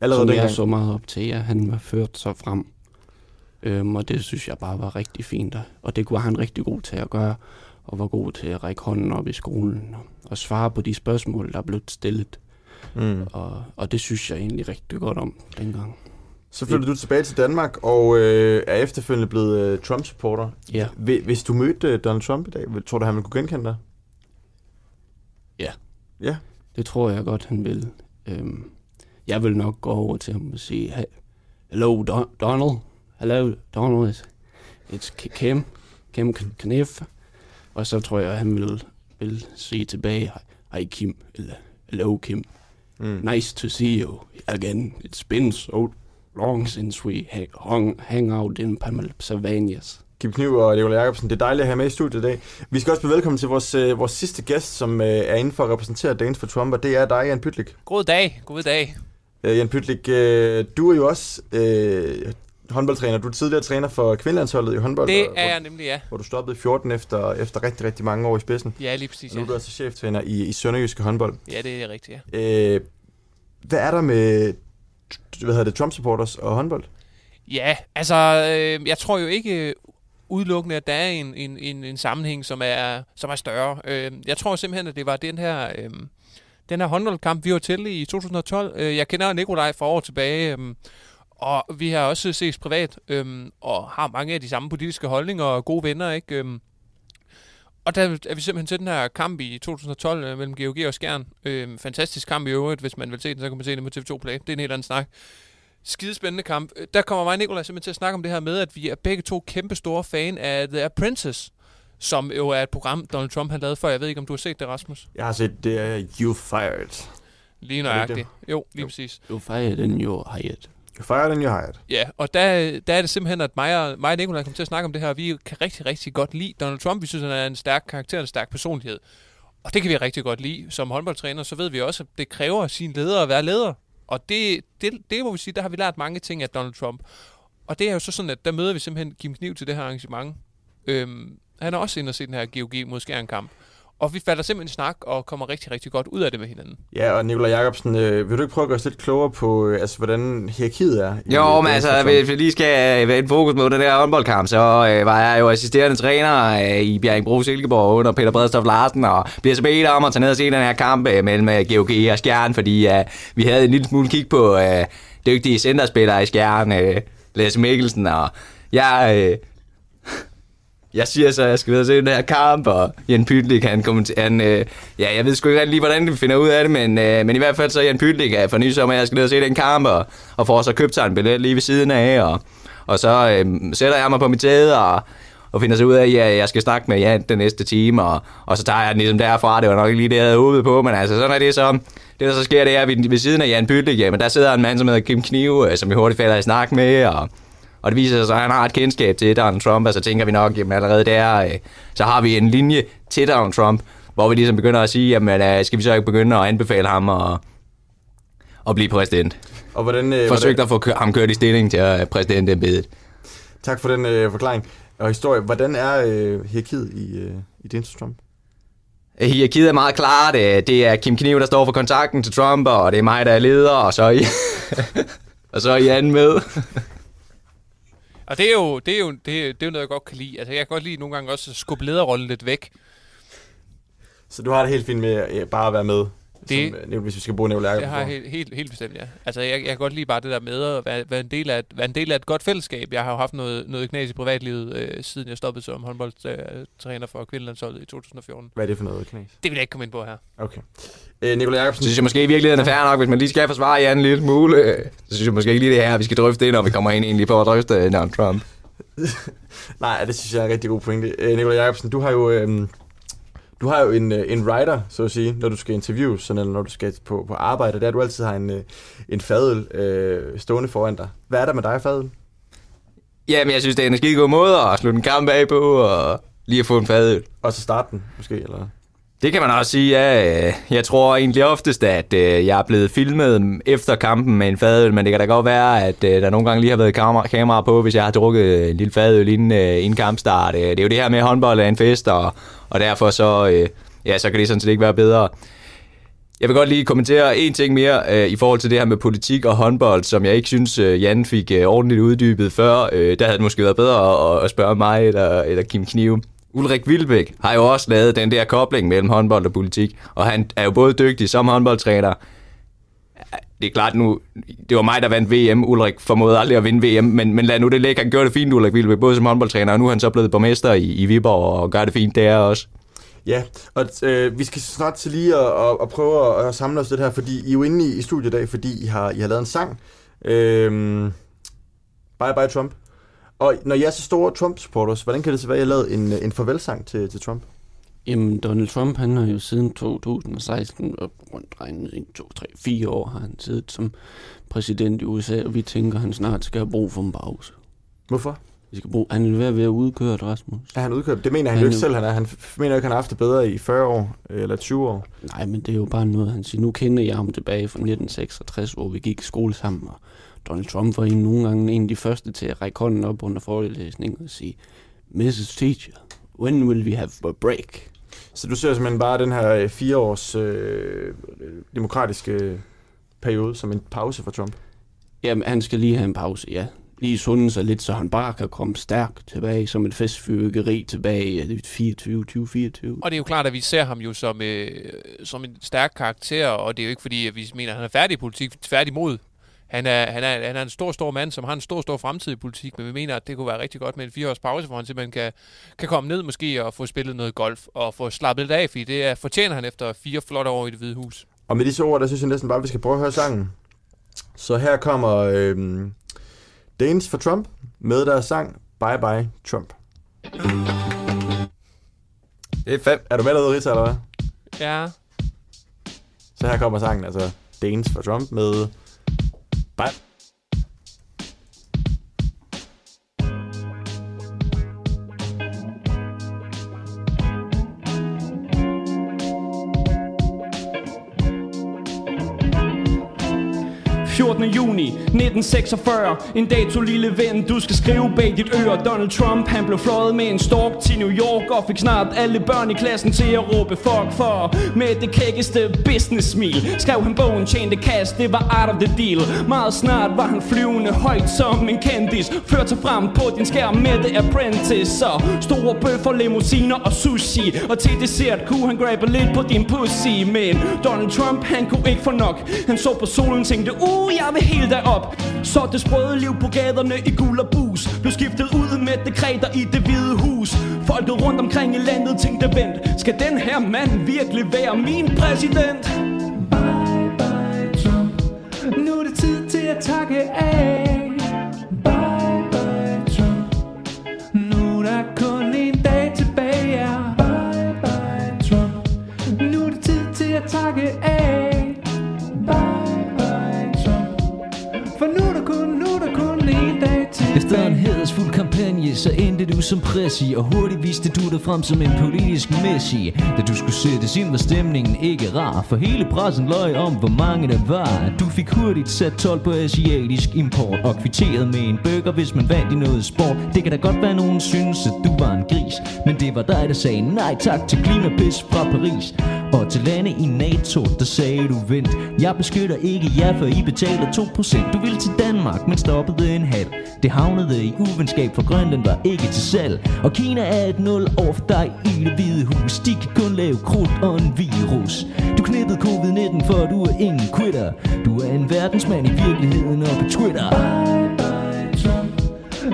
E: Allerede
G: som
E: dengang.
G: jeg så meget op til, at han var ført så frem. Øhm, og det synes jeg bare var rigtig fint. og- Og det var han rigtig god til at gøre, og var god til at række hånden op i skolen og, og svare på de spørgsmål, der blev stillet.
E: Mm.
G: Og, og det synes jeg egentlig rigtig godt om dengang.
E: Så flyttede du tilbage til Danmark, og øh, er efterfølgende blevet øh, Trump-supporter.
G: Ja.
E: Hvi- Hvis du mødte øh, Donald Trump i dag, tror du, han ville kunne genkende dig?
G: Ja.
E: Ja.
G: Det tror jeg godt, han vil. Øhm, jeg vil nok gå over til ham og sige, hey, hello Don- Donald, hello Donald, it's, Kim, Kim Kniff. Og så tror jeg, at han vil, vil sige tilbage, hej Kim, eller hello Kim,
E: Mm.
G: nice to see you again. It's been so long since we ha- hung, hang out in Pennsylvanias.
E: Kim Kniv og Nicolai Jacobsen, det er dejligt at have med i studiet i dag. Vi skal også byde velkommen til vores, øh, vores sidste gæst, som øh, er inde for at repræsentere Danes for Trump, og det er dig, Jan Pytlik.
F: God dag, god dag.
E: Øh, Jan Pytlik, øh, du er jo også øh, håndboldtræner. Du er tidligere træner for kvindelandsholdet i håndbold,
F: Det er
E: hvor,
F: jeg nemlig, ja.
E: hvor du stoppede i 14 efter, efter rigtig, rigtig mange år i spidsen.
F: Ja, lige præcis,
E: Og nu er
F: ja.
E: du altså cheftræner i, i Sønderjyske håndbold.
F: Ja, det er rigtigt, ja.
E: Øh, hvad er der med hvad hedder det, Trump-supporters og håndbold?
F: Ja, altså, øh, jeg tror jo ikke udelukkende, at der er en, en, en, en sammenhæng, som er, som er større. Øh, jeg tror simpelthen, at det var den her, øh, den her håndboldkamp, vi var til i 2012. Øh, jeg kender Nikolaj for år tilbage, øh, og vi har også ses privat, øh, og har mange af de samme politiske holdninger og gode venner, ikke? Øh, og der er vi simpelthen til den her kamp i 2012 øh, mellem GOG og Skjern. Øh, fantastisk kamp i øvrigt. Hvis man vil se den, så kan man se den på TV2 Play. Det er en helt anden snak. Skidespændende kamp. Øh, der kommer mig og Nikolaj simpelthen til at snakke om det her med, at vi er begge to kæmpe store fan af The Apprentice, som jo er et program, Donald Trump har lavet før. Jeg ved ikke, om du har set det, Rasmus?
E: Jeg har set, det er You Fired.
F: Lige nøjagtigt.
E: det?
F: Jo, lige præcis.
G: You fired and you're hired.
E: You fired and you hired.
F: Ja, og der, der er det simpelthen, at mig og, mig og Nicolai kommer til at snakke om det her, og vi kan rigtig, rigtig godt lide Donald Trump. Vi synes, han er en stærk karakter, en stærk personlighed. Og det kan vi rigtig godt lide. Som håndboldtræner, så ved vi også, at det kræver sin leder at være leder. Og det, det, det må vi sige, der har vi lært mange ting af Donald Trump. Og det er jo så sådan, at der møder vi simpelthen Kim Kniv til det her arrangement. Øhm, han er også inde og se den her GOG mod Skjern-kamp. Og vi falder simpelthen i snak og kommer rigtig, rigtig godt ud af det med hinanden.
E: Ja, og Nikolaj Jacobsen, øh, vil du ikke prøve at gøre os lidt klogere på, øh, altså, hvordan hierarkiet er? i,
H: Jo,
E: øh,
H: men altså, hvis vi lige skal øh, vende fokus mod den der håndboldkamp, så øh, var jeg jo assisterende træner øh, i Bjerringbro Silkeborg under Peter Bredstof Larsen, og bliver så bedt om at tage ned og se den her kamp øh, mellem øh, GOG og Skjern, fordi øh, vi havde en lille smule kig på øh, dygtige centerspillere i Skjern, øh, Lasse Mikkelsen, og jeg... Øh, jeg siger så, at jeg skal videre se den her kamp, og Jan Pytlik, han kommenter, han, øh, ja, jeg ved sgu ikke rigtig lige, hvordan vi finder ud af det, men, øh, men i hvert fald så Jan Pytlik er for nysom, at jeg skal ned og se den kamp, og, og får så købt sig en billet lige ved siden af, og, og så øh, sætter jeg mig på mit sæde, og, og finder så ud af, at jeg, jeg skal snakke med Jan den næste time, og, og så tager jeg den ligesom derfra, det var nok ikke lige det, jeg havde håbet på, men altså sådan er det så, det der så sker, det er, at ved, ved siden af Jan Pytlik, jamen der sidder en mand, som hedder Kim Knive, øh, som vi hurtigt falder i snak med, og, og det viser sig, at han har et kendskab til Donald Trump, og så tænker vi nok, jamen allerede der, øh, så har vi en linje til Donald Trump, hvor vi ligesom begynder at sige, jamen øh, skal vi så ikke begynde at anbefale ham at, at blive præsident.
E: Og hvordan, øh,
H: Forsøgte at få ham kørt i stilling til øh, præsidentembedet.
E: Tak for den øh, forklaring og historie. Hvordan er øh, hierarkiet i, øh, i for Trump?
H: Hierarkiet er meget klart. øh, Det er Kim Kniv, der står for kontakten til Trump, og det er mig, der er leder, og så er I, [LAUGHS] og så er I anden med. [LAUGHS]
F: Og det er jo, det er jo, det er, det er noget, jeg godt kan lide. Altså, jeg kan godt lide nogle gange også at skubbe lederrollen lidt væk.
E: Så du har det helt fint med øh, bare at være med
F: Det-
E: som, øh, hvis vi skal bruge
F: har jeg
E: for.
F: helt, helt, helt bestemt, ja. Altså, jeg, jeg kan godt lide bare det der med at være, være, en, del af et, være en del af et godt fællesskab. Jeg har jo haft noget, noget knas i privatlivet, øh, siden jeg stoppede som håndboldtræner for kvindelandsholdet i 2014.
E: Hvad er det for noget, Knas?
F: Det vil jeg ikke komme ind på her.
E: Okay. Øh, Nicolai
H: Så
E: Jacobsen,
H: synes jeg måske i virkeligheden er fair nok, hvis man lige skal forsvare Jan lille smule. øh, Så synes jeg måske ikke lige det her, vi skal drøfte det, når vi kommer ind egentlig på at drøfte øh, Donald Trump. [LAUGHS]
E: Nej, det synes jeg er en rigtig god pointe. Øh, Nicolai Jacobsen, du har jo, øh, du har jo en, øh, en writer, så at sige, når du skal interviews, sådan, eller når du skal på, på arbejde, der du altid har en, øh, en fadøl øh, stående foran dig. Hvad er der med dig, fadøl?
H: Jamen, jeg synes, det er en skide god måde at slutte en kamp af på, og lige at få en fadøl.
E: Og så starte den, måske, eller?
H: Det kan man også sige, ja. Øh, jeg tror egentlig oftest, at øh, jeg er blevet filmet efter kampen med en fadøl, men det kan da godt være, at øh, der nogle gange lige har været kamera, kamera på, hvis jeg har drukket en lille fadøl inden, inden kampstart. Det er jo det her med, at håndbold er en fest, og, og derfor så, ja, så kan det sådan set ikke være bedre. Jeg vil godt lige kommentere en ting mere øh, i forhold til det her med politik og håndbold, som jeg ikke synes, øh, Jan fik øh, ordentligt uddybet før. Øh, der havde det måske været bedre at, at spørge mig eller, eller Kim Knive. Ulrik Vilbæk har jo også lavet den der kobling mellem håndbold og politik, og han er jo både dygtig som håndboldtræner. Det er klart nu, det var mig, der vandt VM. Ulrik formåede aldrig at vinde VM, men, men lad nu det ligge. Han gjorde det fint, Ulrik Vilbæk, både som håndboldtræner, og nu er han så blevet borgmester i, i Viborg og gør det fint der også.
E: Ja, og øh, vi skal snart til lige at, at, at prøve at, at samle os lidt her, fordi I er jo inde i, i studiet i dag, fordi I har, I har lavet en sang. Øh, bye Bye Trump. Og når I er så store Trump-supporters, hvordan kan det så være, at har lavet en, en farvelsang til, til Trump?
G: Jamen, Donald Trump, han har jo siden 2016, og rundt regnet 1, 2, 3, 4 år, har han siddet som præsident i USA, og vi tænker, at han snart skal have brug for en pause.
E: Hvorfor?
G: Vi skal bruge, han er ved at være udkørt, Rasmus.
E: Er han udkøbt? Det mener han,
G: Han
E: jo ikke selv, han er. Han mener jo ikke, han har haft det bedre i 40 år, eller 20 år.
G: Nej, men det er jo bare noget, han siger. Nu kender jeg ham tilbage fra 1966, hvor vi gik i skole sammen, og Donald Trump var en, nogle gange en af de første til at række hånden op under forelæsningen og sige, Mrs. Teacher, when will we have a break?
E: Så du ser simpelthen bare den her øh, fire års øh, demokratiske periode som en pause for Trump.
G: Jamen, han skal lige have en pause, ja. Lige sunde sig lidt, så han bare kan komme stærkt tilbage som et festfyrkeri tilbage i 24, 2024.
F: Og det er jo klart, at vi ser ham jo som, øh, som en stærk karakter, og det er jo ikke fordi, at vi mener, at han er færdig i politik. Tværtimod. Han er, han, er, han er en stor, stor mand, som har en stor, stor fremtid i politik, men vi mener, at det kunne være rigtig godt med en fire års pause, hvor han simpelthen kan, kan komme ned måske og få spillet noget golf og få slappet lidt af, fordi det er, fortjener han efter fire flotte år i det hvide hus.
E: Og med disse ord, der synes jeg næsten bare, at vi skal prøve at høre sangen. Så her kommer øh, Danes for Trump med deres sang Bye Bye Trump.
H: Det er fem.
E: Er du med derude, Rita, eller hvad?
F: Ja,
E: Så her kommer sangen, altså Danes for Trump med Bye.
C: – 14. juni 1946. En dato lille ven, du skal skrive bag dit øre. Donald Trump, han blev fløjet med en stork til New York Og fik snart alle børn i klassen til at råbe fuck for. Med det kækkeste business smil Skrev han bogen, tjente cash, det var art of the deal. Meget snart var han flyvende højt som en kendis. Ført sig frem på din skærm med The Apprentice. Så store bøffer, limousiner og sushi. Og til dessert kunne han grabbe lidt på din pussy. Men Donald Trump, han kunne ikke få nok. Han så på solen og tænkte, uh, jeg vil hele dig op så det sprøde liv på gaderne i gul og bus. Blev skiftet ud med dekreter i det hvide hus. Folket rundt omkring i landet tænkte, vent Skal den her mand virkelig være min præsident? Bye bye Trump. Nu er det tid til at takke af. Dag til
J: efter kampagne, så endte du som præsi Og hurtigt viste du dig frem som en politisk messi. Da du skulle sættes ind, var stemningen ikke rar For hele pressen løg om, hvor mange der var. Du fik hurtigt sat 12 på asiatisk import Og kvitteret med en burger, hvis man vandt i noget sport. Det kan da godt være, nogen synes, at du var en gris Men det var dig, der sagde nej tak til klimapis fra Paris. Og til lande i NATO, der sagde du vent. Jeg beskytter ikke jer, for I betaler 2% Du ville til Danmark, men stoppede en halv Det havnede i uvenskab, for Grønland var ikke til salg.
C: Og Kina er et nul over for dig i det hvide hus. De kan kun lave krudt og en virus. Du knippede covid-19 for du er ingen quitter. Du er en verdensmand i virkeligheden og på Twitter. Bye bye Trump.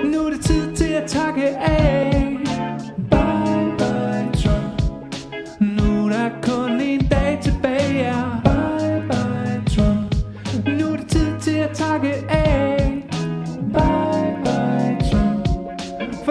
C: Nu er det tid til at takke af.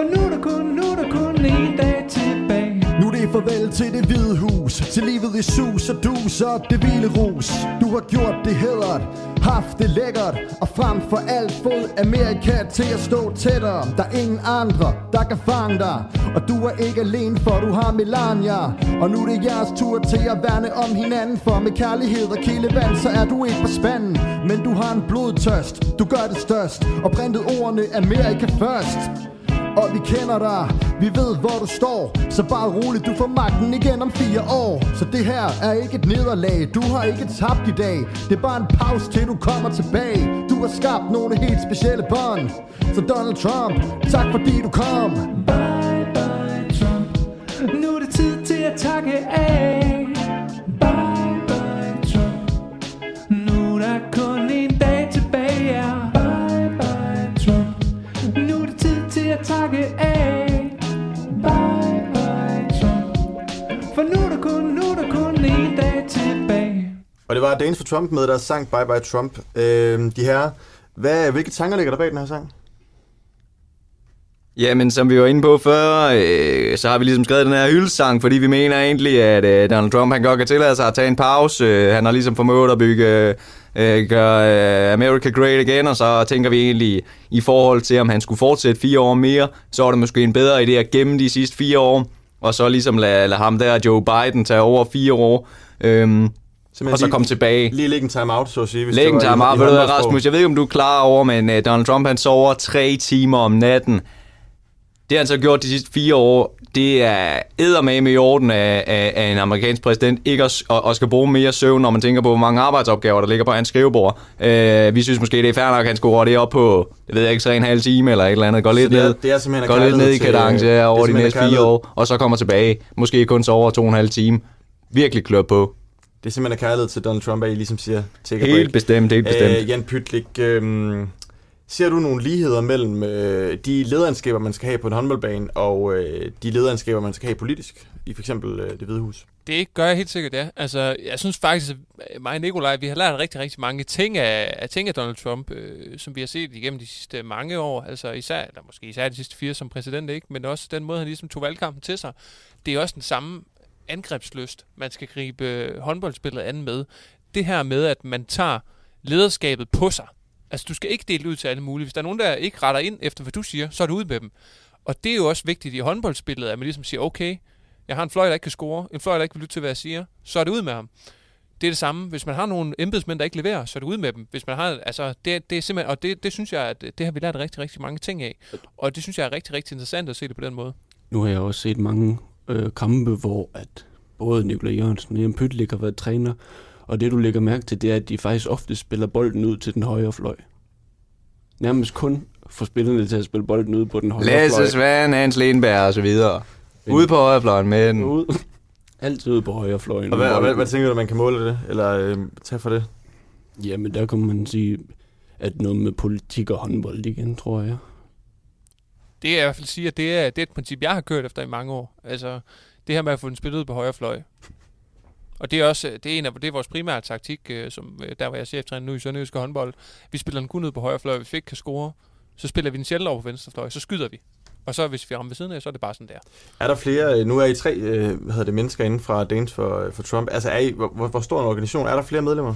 C: For nu er der kun, nu er der kun en dag tilbage.
K: Nu er det farvel til det hvide hus Til livet i sus og dus og det hvile rus. Du har gjort det hedret Haft det lækkert Og frem for alt fået Amerika til at stå tættere. Der er ingen andre, der kan fange dig Og du er ikke alene, for du har Melania. Og nu er det jeres tur til at værne om hinanden For med kærlighed og kildevand, så er du ikke på spanden. Men du har en blodtørst, du gør det størst Og printet ordene Amerika først og vi kender dig, vi ved hvor du står. Så bare roligt, du får magten igen om fire år. Så det her er ikke et nederlag, du har ikke tabt i dag. Det er bare en pause til du kommer tilbage. Du har skabt nogle helt specielle bånd. Så Donald Trump, tak fordi du kom.
C: Bye bye Trump. Nu er det tid til at takke af.
E: Og det var Danes for Trump med deres sang Bye Bye Trump. Øh, de her, hvad, hvilke tanker ligger der bag den her sang?
H: Jamen, som vi var inde på før, øh, så har vi ligesom skrevet den her hyldesang, fordi vi mener egentlig, at øh, Donald Trump han godt kan tillade sig at tage en pause. Øh, han har ligesom formået at bygge, øh, gør, øh, America Great Again, og så tænker vi egentlig i forhold til, om han skulle fortsætte fire år mere, så er det måske en bedre idé at gemme de sidste fire år, og så ligesom lade, lade ham der, Joe Biden, tage over fire år. Øhm, Øhm, og så
E: lige-
H: komme tilbage.
E: Lige lægge en time-out, så at sige. hvis
H: Læg
E: det
H: en
E: var i-
H: time out.
E: i
H: Ved du hvad. Rasmus, jeg ved ikke, om du er klar over, men uh, Donald Trump, han sover tre timer om natten. Det har han så gjort de sidste fire år. Det er eddermame i orden af, af, af en amerikansk præsident ikke at, at, at skal bruge mere søvn, når man tænker på, hvor mange arbejdsopgaver, der ligger på hans skrivebord. Uh, vi synes måske, det er fair nok, at han skulle over det op på, det ved jeg ikke, og en halv time eller et eller andet. Gå lidt
E: det er-
H: ned,
E: det er simpelthen af
H: gå lidt ned i kadence her over de
E: simpelthen
H: næste fire år, og så kommer tilbage. Måske kun sover to og en halv time. Virkelig klør på.
E: Det er simpelthen af kærlighed til Donald Trump, at I ligesom siger, take a
H: Helt
E: break.
H: bestemt, helt bestemt.
E: Øh, Jan Pytlik, øh, ser du nogle ligheder mellem øh, de lederanskaber, man skal have på en håndboldbane, og øh, de lederanskaber, man skal have politisk, i for eksempel øh, det hvide hus?
F: Det gør jeg helt sikkert, ja. Altså, jeg synes faktisk, at mig og Nikolaj, vi har lært rigtig, rigtig mange ting af, af, ting af Donald Trump, øh, som vi har set igennem de sidste mange år. Altså især, eller måske især de sidste fire som præsident, ikke? Men også den måde, han ligesom tog valgkampen til sig. Det er også den samme angrebsløst, man skal gribe håndboldspillet an med. Det her med, at man tager lederskabet på sig. Altså, du skal ikke dele ud til alle mulige. Hvis der er nogen, der ikke retter ind efter, hvad du siger, så er du ude med dem. Og det er jo også vigtigt i håndboldspillet, at man ligesom siger, okay, jeg har en fløj, der ikke kan score, en fløj, der ikke vil lytte til, hvad jeg siger, så er det ud med ham. Det er det samme. Hvis man har nogle embedsmænd, der ikke leverer, så er det ud med dem. Hvis man har, altså, det, det er simpelthen, og det, det synes jeg, at det har vi lært rigtig, rigtig mange ting af. Og det synes jeg er rigtig, rigtig interessant at se det på den måde.
G: Nu har jeg også set mange øh, kampe, hvor at både Nikolaj Jørgensen og Jan Pytlik har været træner, og det du lægger mærke til, det er, at de faktisk ofte spiller bolden ud til den højre fløj. Nærmest kun får spillerne til at spille bolden ud på den højre fløj.
H: Lasse Svand, Hans Lenberg og så videre. Ude på højrefløjen med den.
G: Ude. [LAUGHS] Altid ude på højre fløjen.
E: Og hvad, og hvad, hvad tænker du, man kan måle det, eller øh, tage for det?
G: Jamen, der kan man sige, at noget med politik og håndbold igen, tror jeg.
F: Det jeg i hvert fald sige, at det er, det er et princip, jeg har kørt efter i mange år. Altså, det her med at få den spillet ud på højre fløj. Og det er også det er en af det er vores primære taktik, øh, som øh, der hvor jeg er cheftræner nu i Sønderjyske håndbold. Vi spiller den kun ud på højre fløj, hvis vi ikke kan score, så spiller vi den sjældent over på venstre fløj, så skyder vi. Og så hvis vi rammer ved siden af, så er det bare sådan der.
E: Er der flere, øh, nu er I tre hvad hedder det, mennesker inden fra Danes for, for Trump. Altså, er I, hvor, hvor stor en organisation? Er der flere medlemmer?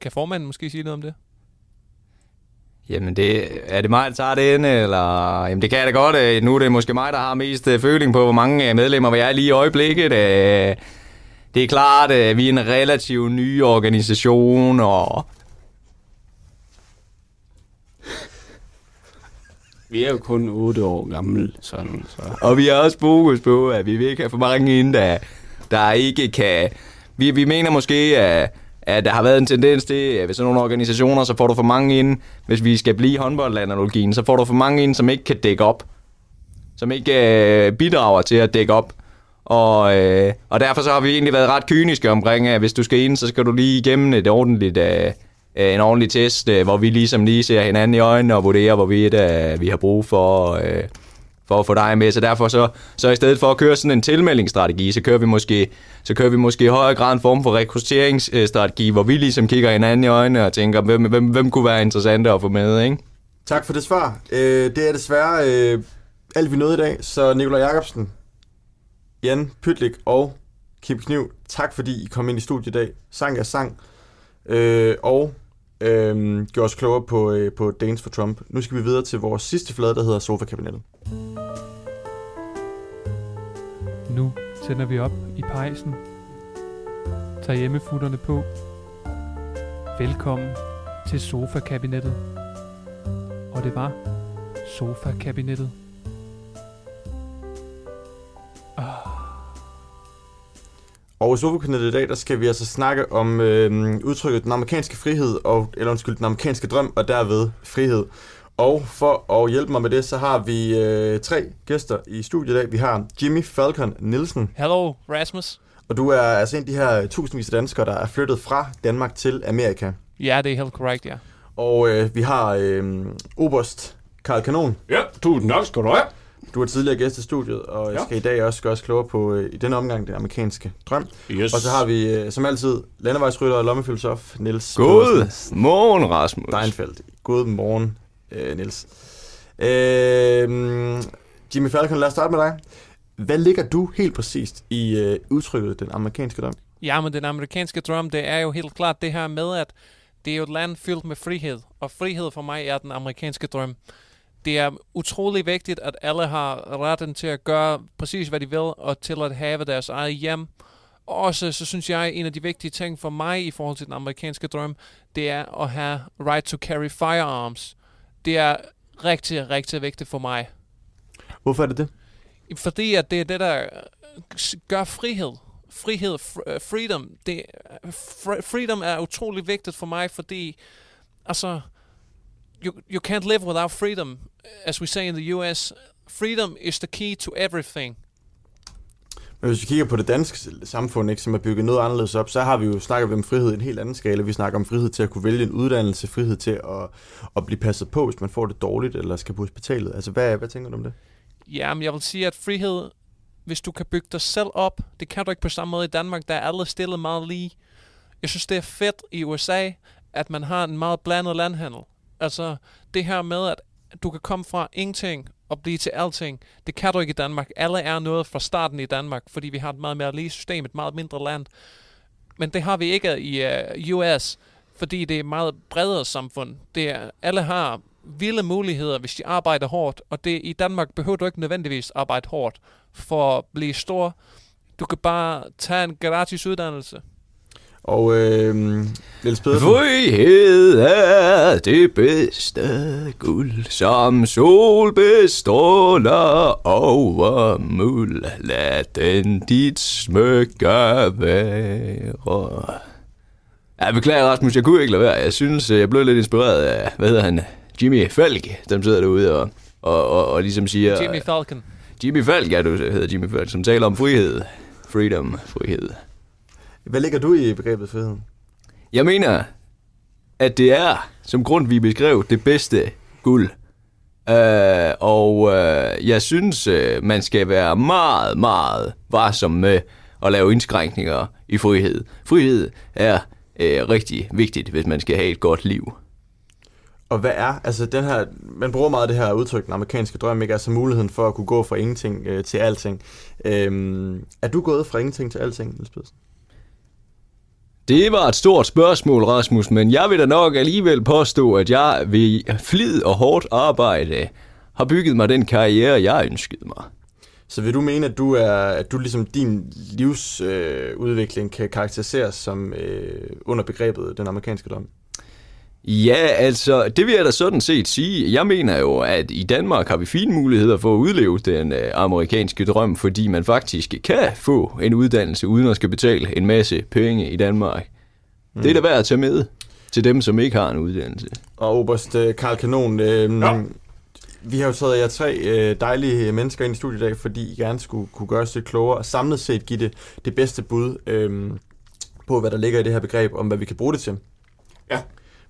F: Kan formanden måske sige noget om det?
H: Jamen, det, er det mig, der tager det ind, eller... Jamen, det kan jeg da godt. øh, Nu er det måske mig, der har mest øh, føling på, hvor mange øh, medlemmer vi er lige i øjeblikket. Det er klart, at vi er en relativt ny organisation, og
G: Vi er jo kun 8 år gamle, sådan, så...
H: Og vi har også fokus på, at vi vil ikke have for mange ind, der, der ikke kan... Vi, vi mener måske, at, at der har været en tendens til, at ved sådan nogle organisationer, så får du for mange ind, hvis vi skal blive håndboldanalogien, så får du for mange ind, som ikke kan dække op. Som ikke øh, bidrager til at dække op. Og, øh, og derfor så har vi egentlig været ret kyniske omkring, at hvis du skal ind, så skal du lige igennem et ordentligt, øh, øh en ordentlig test, øh, hvor vi ligesom lige ser hinanden i øjnene og vurderer, hvorvidt øh, vi har brug for, øh, for at få dig med. Så derfor så, så i stedet for at køre sådan en tilmeldingsstrategi, så kører vi måske, så kører vi måske i højere grad en form for rekrutteringsstrategi, hvor vi ligesom kigger hinanden i øjnene og tænker, hvem, hvem, hvem kunne være interessant at få med, ikke?
E: Tak for det svar. Øh, det er desværre øh, alt, vi nåede i dag. Så Nikolaj Jacobsen, Jan Pytlik og Kim Kniv, tak fordi I kom ind i studiet i dag. Sang er sang. Øh, og øh, gjorde os klogere på, øh, på Danes for Trump. Nu skal vi videre til vores sidste flade, der hedder Sofa-kabinettet.
F: Nu tænder vi op i pejsen. Tag hjemmefutterne på. Velkommen til Sofa-kabinettet. Og det var Sofa-kabinettet. Ah.
E: Og i Sofa-kabinettet i dag, der skal vi altså snakke om øh, udtrykket den amerikanske frihed, og, eller undskyld, den amerikanske drøm, og derved frihed. Og for at hjælpe mig med det, så har vi øh, tre gæster i studiet i dag. Vi har Jimmy Falcon Nielsen.
F: Hello, Rasmus.
E: Og du er altså en af de her tusindvis af danskere, der er flyttet fra Danmark til Amerika.
F: Ja, det er helt korrekt, ja.
E: Og øh, vi har øh, Oberst Karl Kanon.
B: Ja, tusind tak skal du have.
E: Du er tidligere gæst i studiet, og ja.
B: Ja.
E: skal i dag også gøre os klogere på, øh, i denne omgang, den amerikanske drøm.
B: Yes.
E: Og så har vi, øh, som altid, landevejsrytter og lommefilosof, Niels
H: God
E: Pedersen.
H: morgen, Rasmus.
E: Steinfeldt. God morgen, øh, Niels. Øh, Jimmy Falcon, lad os starte med dig. Hvad ligger du helt præcist i øh, udtrykket den amerikanske drøm?
F: Ja, men den amerikanske drøm, det er jo helt klart det her med, at det er jo et land fyldt med frihed. Og frihed for mig er den amerikanske drøm. Det er utrolig vigtigt, at alle har retten til at gøre præcis, hvad de vil, og til at have deres eget hjem. Også så synes jeg, en af de vigtige ting for mig i forhold til den amerikanske drøm, det er at have right to carry firearms. Det er rigtig, rigtig vigtigt for mig.
E: Hvorfor er det det?
F: Fordi at det er det, der gør frihed. Frihed, fr- øh, freedom. Det, fr- freedom er utrolig vigtigt for mig, fordi altså, you, you can't live without freedom. As we say in the US, freedom is the key to everything.
E: Men hvis vi kigger på det danske samfund, ikke, som er bygget noget anderledes op, så har vi jo snakket om frihed i en helt anden skala. Vi snakker om frihed til at kunne vælge en uddannelse, frihed til at, at blive passet på, hvis man får det dårligt, eller skal på hospitalet. Altså, hvad, hvad tænker du om det?
F: Ja, men jeg vil sige, at frihed, hvis du kan bygge dig selv op, det kan du ikke på samme måde i Danmark, der er alle stillet meget lige. Jeg synes, det er fedt i USA, at man har en meget blandet landhandel. Altså, det her med, at du kan komme fra ingenting og blive til alting, det kan du ikke i Danmark. Alle er noget fra starten i Danmark, fordi vi har et meget mere lige system, et meget mindre land. Men det har vi ikke i øh, uh, US, fordi det er et meget bredere samfund. Det er, alle har vilde muligheder, hvis de arbejder hårdt, og det i Danmark behøver du ikke nødvendigvis arbejde hårdt for at blive stor. Du kan bare tage en gratis uddannelse.
E: Og øh, Niels Pedersen.
H: Frihed er det bedste guld, som sol bestråler over muld. Lad den dit smykke være. Jeg beklager, Rasmus, jeg kunne ikke lade være. Jeg synes, jeg blev lidt inspireret af, hvad hedder han, Jimmy Falk, dem sidder derude og, og, og, og ligesom siger...
F: Jimmy Falcon.
H: Jimmy Falk, ja, du hedder Jimmy Falk, som taler om frihed. Freedom, frihed.
E: Hvad ligger du i begrebet frihed?
H: Jeg mener, at det er, som grund vi beskrev, det bedste guld. Uh, og uh, jeg synes, uh, man skal være meget, meget varsom med at lave indskrænkninger i frihed. Frihed er uh, rigtig vigtigt, hvis man skal have et godt liv.
E: Og hvad er, altså den her, man bruger meget det her udtryk, den amerikanske drøm, ikke? Altså muligheden for at kunne gå fra ingenting øh, til alting. Øhm, er du gået fra ingenting til alting, Niels Pedersen?
H: Det var et stort spørgsmål, Rasmus, men jeg vil da nok alligevel påstå, at jeg ved flid og hårdt arbejde har bygget mig den karriere, jeg ønskede mig.
E: Så vil du mene, at du er, at du ligesom din livsudvikling øh, udvikling kan karakteriseres som øh, under begrebet den amerikanske drøm?
H: Ja, altså, det vil jeg da sådan set sige. Jeg mener jo, at i Danmark har vi fine muligheder for at udleve den øh, amerikanske drøm, fordi man faktisk kan få en uddannelse uden at skal betale en masse penge i Danmark. Det er da værd at tage med til dem, som ikke har en uddannelse.
E: Og Oberst øh, Karl Kanon, øh, ja. vi har jo taget jer tre øh, dejlige mennesker ind i studiet i dag, fordi I gerne skulle kunne gøre os lidt klogere og samlet set give det, det bedste bud øh, på, hvad der ligger i det her begreb, om hvad vi kan bruge det til.
G: Ja.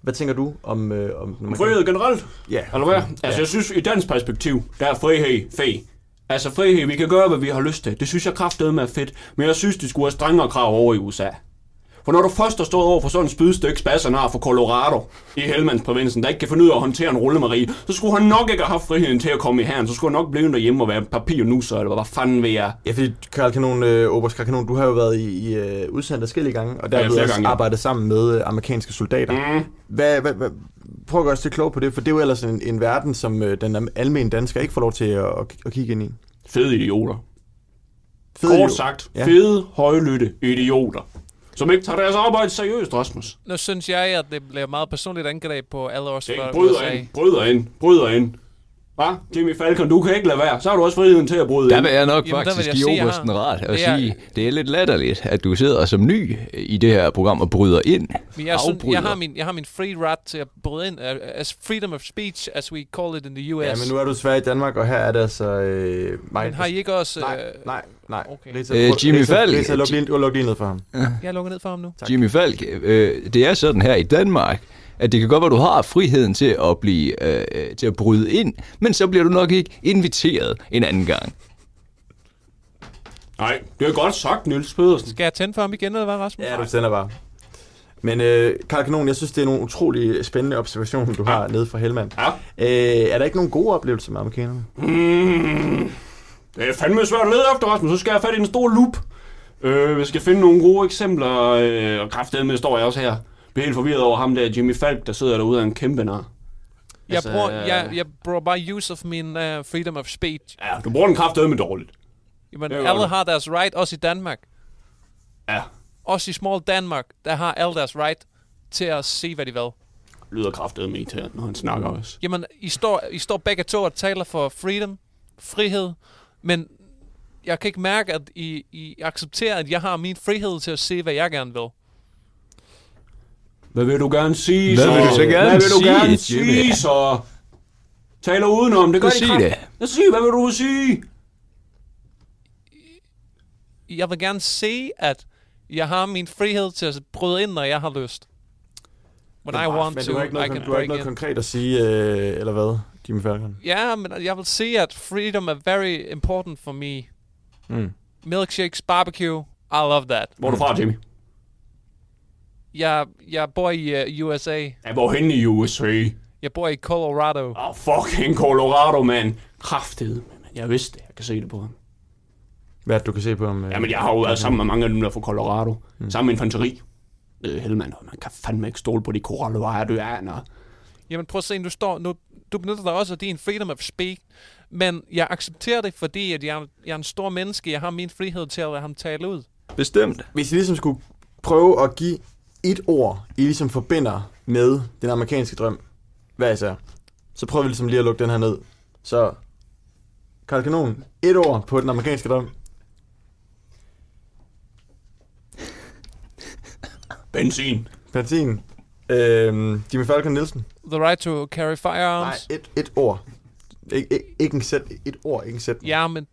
E: Hvad tænker du om... Øh, om
G: Om frihed generelt?
E: Ja.
G: Eller hvad? Altså, jeg synes, i dansk perspektiv, der er frihed fed. Altså, frihed, vi kan gøre, hvad vi har lyst til. Det synes jeg kraftedeme er fedt. Men jeg synes, de skulle have strengere krav over i USA. For når du først har stået over for sådan en spydstykke spassernar fra Colorado i Helmandsprovinsen, der ikke kan finde ud af at håndtere en rullemarie, så skulle han nok ikke have haft friheden til at komme i herren. Så skulle han nok blive derhjemme og være papir nusser, eller hvad fanden vil jeg?
E: Ja, fordi Karl Kanon, øh, Oberst Karl Kanon, du har jo været i, i øh, udsendt forskellige gange, og der
G: Ja,
E: har også
G: gange, ja.
E: arbejdet sammen med øh, amerikanske soldater.
G: Mm.
E: Hvad, hvad, hvad, prøv at gøre os lidt klog på det, for det er jo ellers en, en verden, som øh, den almindelige dansker ikke får lov til at, at, at kigge ind i.
G: Fede idioter.
E: Fede
G: Kort
E: idioter.
G: sagt,
E: Ja.
G: fede, højlytte idioter. Som ikke tager deres arbejde seriøst, Rasmus.
F: Nu synes jeg, at det bliver meget personligt angreb på alle os fra
G: Bryder
F: USA.
G: ind, bryder ind, bryder ind. Hva? Jimmy Falcon, du kan ikke lade være. Så har du også friheden til at bryde
H: Der
G: ind.
H: vil jeg nok
F: Jamen, der
H: faktisk
F: jeg
H: give Obersten ret og
F: er-
H: sige, det er lidt latterligt, at du sidder som ny i det her program og bryder ind.
F: Men jeg, synes, jeg, har min, jeg har min free right til at bryde ind, as freedom of speech, as we call it in the US.
E: Ja, men nu er du desværre i Danmark, og her er det altså... Øh, mig,
F: Men har I ikke også...
E: Nej,
F: øh,
E: nej, nej.
F: Okay.
E: Rita,
H: Øh, Jimmy Falk.
E: Rita, luk lige, luk lige ned for ham.
F: Jeg lukker ned for ham nu.
H: Jimmy Falk, øh, det er sådan her i Danmark, at det kan godt være, at du har friheden til at blive øh, øh, til at bryde ind, men så bliver du nok ikke inviteret en anden gang.
G: Nej, det er godt sagt, Niels Pedersen.
F: Skal jeg tænde for ham igen, eller hvad, Rasmus?
E: Ja, du sender bare. Men øh, Karl Kanon, jeg synes, det er nogle utrolig spændende observationer, du har nede fra Helmand.
G: Ja.
E: Øh, er der ikke nogen gode oplevelser med amerikanerne?
G: Mm, det er fandme svært at lede efter, Rasmus. Så skal jeg have fat i en stor loop. Øh, vi skal finde nogle gode eksempler, øh, og kraftedeme står jeg også her. Bliver helt forvirret over ham der, Jimmy Falk, der sidder derude af en kæmpe nar.
F: Jeg,
G: Altså,
F: bruger, jeg, jeg bruger bare use of min uh, freedom of speech.
G: Ja, du bruger den kraftedeme dårligt.
F: Jamen,
G: Det
F: alle har deres right, også i Danmark.
G: Ja.
F: Også i small Danmark, der har alle deres right til at se, hvad de vil.
G: Lyder kraftedeme irriterende, når han snakker også.
F: Jamen, I står, I står begge to og taler for freedom, frihed, men jeg kan ikke mærke, at I, I accepterer, at jeg har min frihed til at se, hvad jeg gerne vil.
G: Hvad vil du gerne sige,
H: Hvad
G: så?
H: vil du så gerne
G: Hvad vil du
H: sige,
G: gerne
H: Jimmy?
G: sige, så? Taler udenom, det gør
H: sig det.
G: Ja, sig, hvad vil du sige?
F: Jeg vil gerne se, at jeg har min frihed til at bryde ind, når jeg har lyst. When I want
E: Men
F: to,
E: du har ikke noget,
F: I can
E: du har ikke noget
F: in.
E: konkret at sige, øh, eller hvad, Jimmy Falcon?
F: Ja, men jeg vil sige, at freedom er very important for me.
E: Mm.
F: Milkshakes, barbecue, I love that.
G: Hvor er du fra, Jimmy?
F: Jeg, jeg bor i uh, USA.
G: Jeg bor henne i USA.
F: Jeg bor i Colorado.
G: Åh, oh, fucking Colorado, man. Kraftet, men jeg vidste det. Jeg kan se det på ham.
E: Hvad er det, du kan se på ham? Øh,
G: Jamen, jeg har jo været sammen med mange af dem, der er fra Colorado. Mm. Sammen med infanteri. Øh, Helmand, man kan fandme ikke stole på de Coloradoanere.
F: Jamen prøv at se, du står, nu, du benytter dig også af din freedom of speak, men jeg accepterer det, fordi at jeg, jeg er en stor menneske, jeg har min frihed til at lade ham tale ud.
H: Bestemt.
E: Hvis I ligesom skulle prøve at give et ord, I ligesom forbinder med den amerikanske drøm, hvad især, så prøver vi ligesom lige at lukke den her ned. Så, Karl Kanon, et ord på den amerikanske drøm.
G: Benzin.
E: Benzin. Øhm, Jimmy Falcon Nielsen.
F: The right to carry firearms.
E: Nej, et, et ord. Ik, ikke, ikke en sæt, et ord, ikke en sæt.
F: Ja, men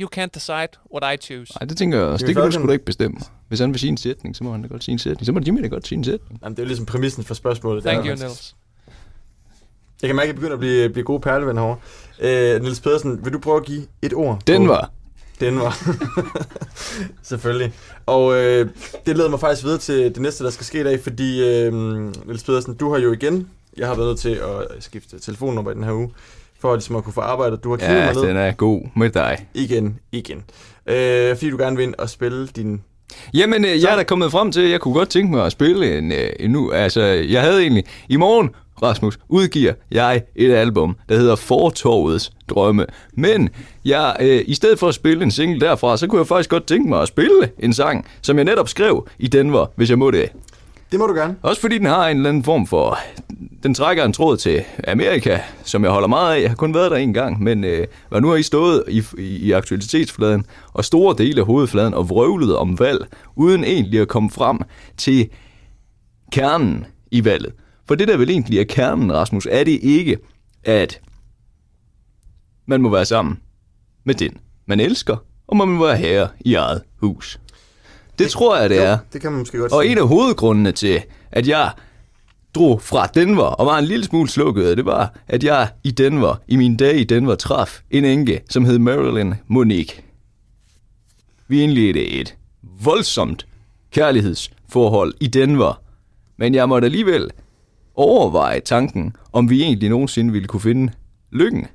F: you can't decide what I choose.
H: Nej, det tænker jeg også.
E: Jimmy
H: Det kan du sgu da ikke bestemme. Hvis han vil sige en sætning, så må han da godt sige en sætning. Så må Jimmy da godt sige en sætning.
E: Jamen, det er jo ligesom præmissen for spørgsmålet.
F: Thank
E: er-
F: you, Niels.
E: Jeg kan mærke, at jeg begynder at blive, blive gode perlevenner herovre. Øh, Niels Pedersen, vil du prøve at give et ord?
H: Den var.
E: Den var. [LAUGHS] Selvfølgelig. Og øh, det leder mig faktisk videre til det næste, der skal ske i dag, fordi øh, Niels Pedersen, du har jo igen, jeg har været nødt til at skifte telefonnummer i den her uge, for at, ligesom at kunne få arbejdet. Du har kigget
H: Ja,
E: mig ned
H: den er god med dig.
E: igen, igen. Øh, fordi du gerne vil ind og spille din...
H: Jamen, øh, jeg er da kommet frem til, at jeg kunne godt tænke mig at spille en, øh, en nu. Altså, jeg havde egentlig... I morgen, Rasmus, udgiver jeg et album, der hedder Fortorvets Drømme. Men jeg, øh, i stedet for at spille en single derfra, så kunne jeg faktisk godt tænke mig at spille en sang, som jeg netop skrev i Denver, hvis jeg må det.
E: Det må du gerne.
H: Også fordi den har en eller anden form for... Den trækker en tråd til Amerika, som jeg holder meget af. Jeg har kun været der en gang, men øh, hvad nu har I stået i, i, i aktualitetsfladen og store dele af hovedfladen og vrøvlet om valg, uden egentlig at komme frem til kernen i valget. For det, der vel egentlig er kernen, Rasmus, er det ikke, at man må være sammen med den, man elsker, og man må være herre i eget hus. Det, tror jeg, det
E: jo,
H: er.
E: det kan man måske godt
H: Og
E: sige.
H: en af hovedgrundene til, at jeg drog fra Denver og var en lille smule slukket, det var, at jeg i Denver, i mine dage i Denver, traf en enke, som hed Marilyn Monique. Vi indledte et voldsomt kærlighedsforhold i Denver, men jeg måtte alligevel overveje tanken, om vi egentlig nogensinde ville kunne finde lykken.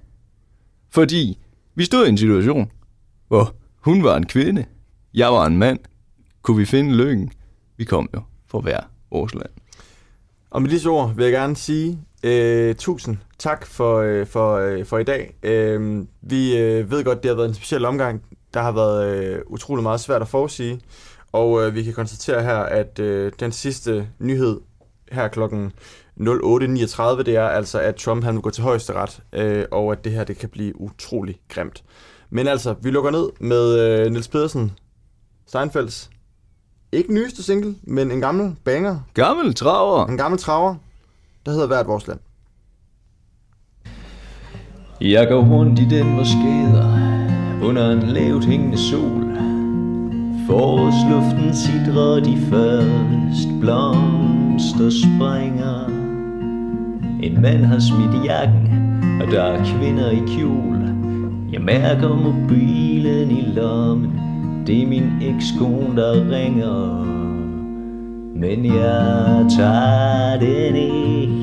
H: Fordi vi stod i en situation, hvor hun var en kvinde, jeg var en mand. Kunne vi finde lykken? Vi kom jo fra hver vores land.
E: Og med disse ord vil jeg gerne sige øh, tusind tak for, øh, for, øh, for i dag. Øh, vi øh, ved godt, det har været en speciel omgang. Der har været øh, utrolig meget svært at forudsige. Og øh, vi kan konstatere her, at øh, den sidste nyhed her klokken 08.39, det er altså, at Trump han vil gå til højesteret, øh, og at det her det kan blive utrolig grimt. Men altså, vi lukker ned med øh, Niels Pedersen Steinfelds ikke nyeste single, men en gammel banger.
H: Gammel traver.
E: En gammel traver, der hedder Hvert vores land.
J: Jeg går rundt i den gader under en lavt hængende sol. Forårsluften sidrer de først blomster springer. En mand har smidt jakken, og der er kvinder i kjole. Jeg mærker mobilen i lommen, det er min ekskone, der ringer. Men jeg tager den ikke.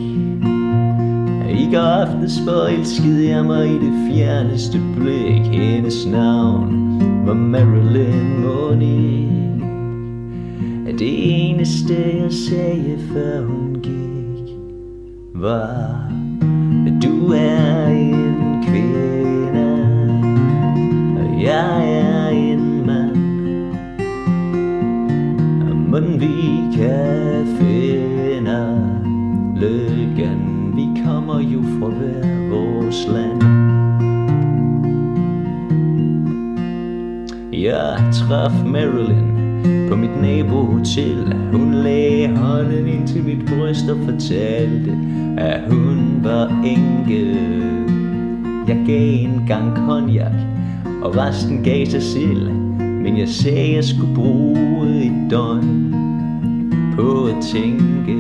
J: I går aftes forelskede jeg mig i det fjerneste blik Hendes navn var Marilyn Monique Det eneste jeg sagde før hun gik Var at du er en kvinde Og jeg er en Men vi kan finde lykken. Vi kommer jo fra hver vores land. Jeg traf Marilyn på mit nabohotel. Hun lagde hånden ind til mit bryst og fortalte At hun var enke. Jeg gav en gang konjak Og resten gav sig selv Men jeg sagde jeg skulle bruge et døgn På at tænke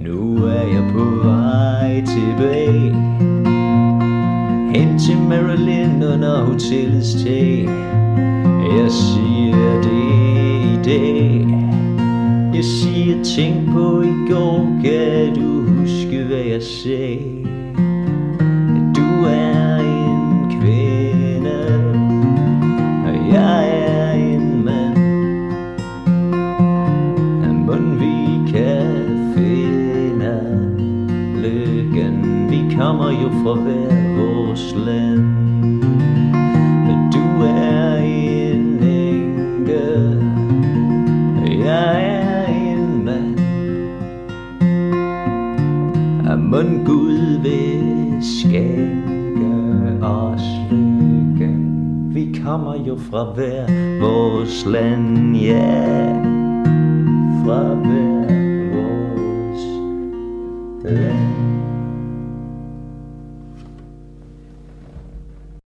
J: Nu er jeg på vej tilbage Hen til Marilyn under hotellets tag. Jeg siger det i dag. Jeg siger tænk på i går Kan du huske hvad jeg sagde. Men Gud vil skænke os lykke. Vi kommer jo fra hver vores land, ja Fra hver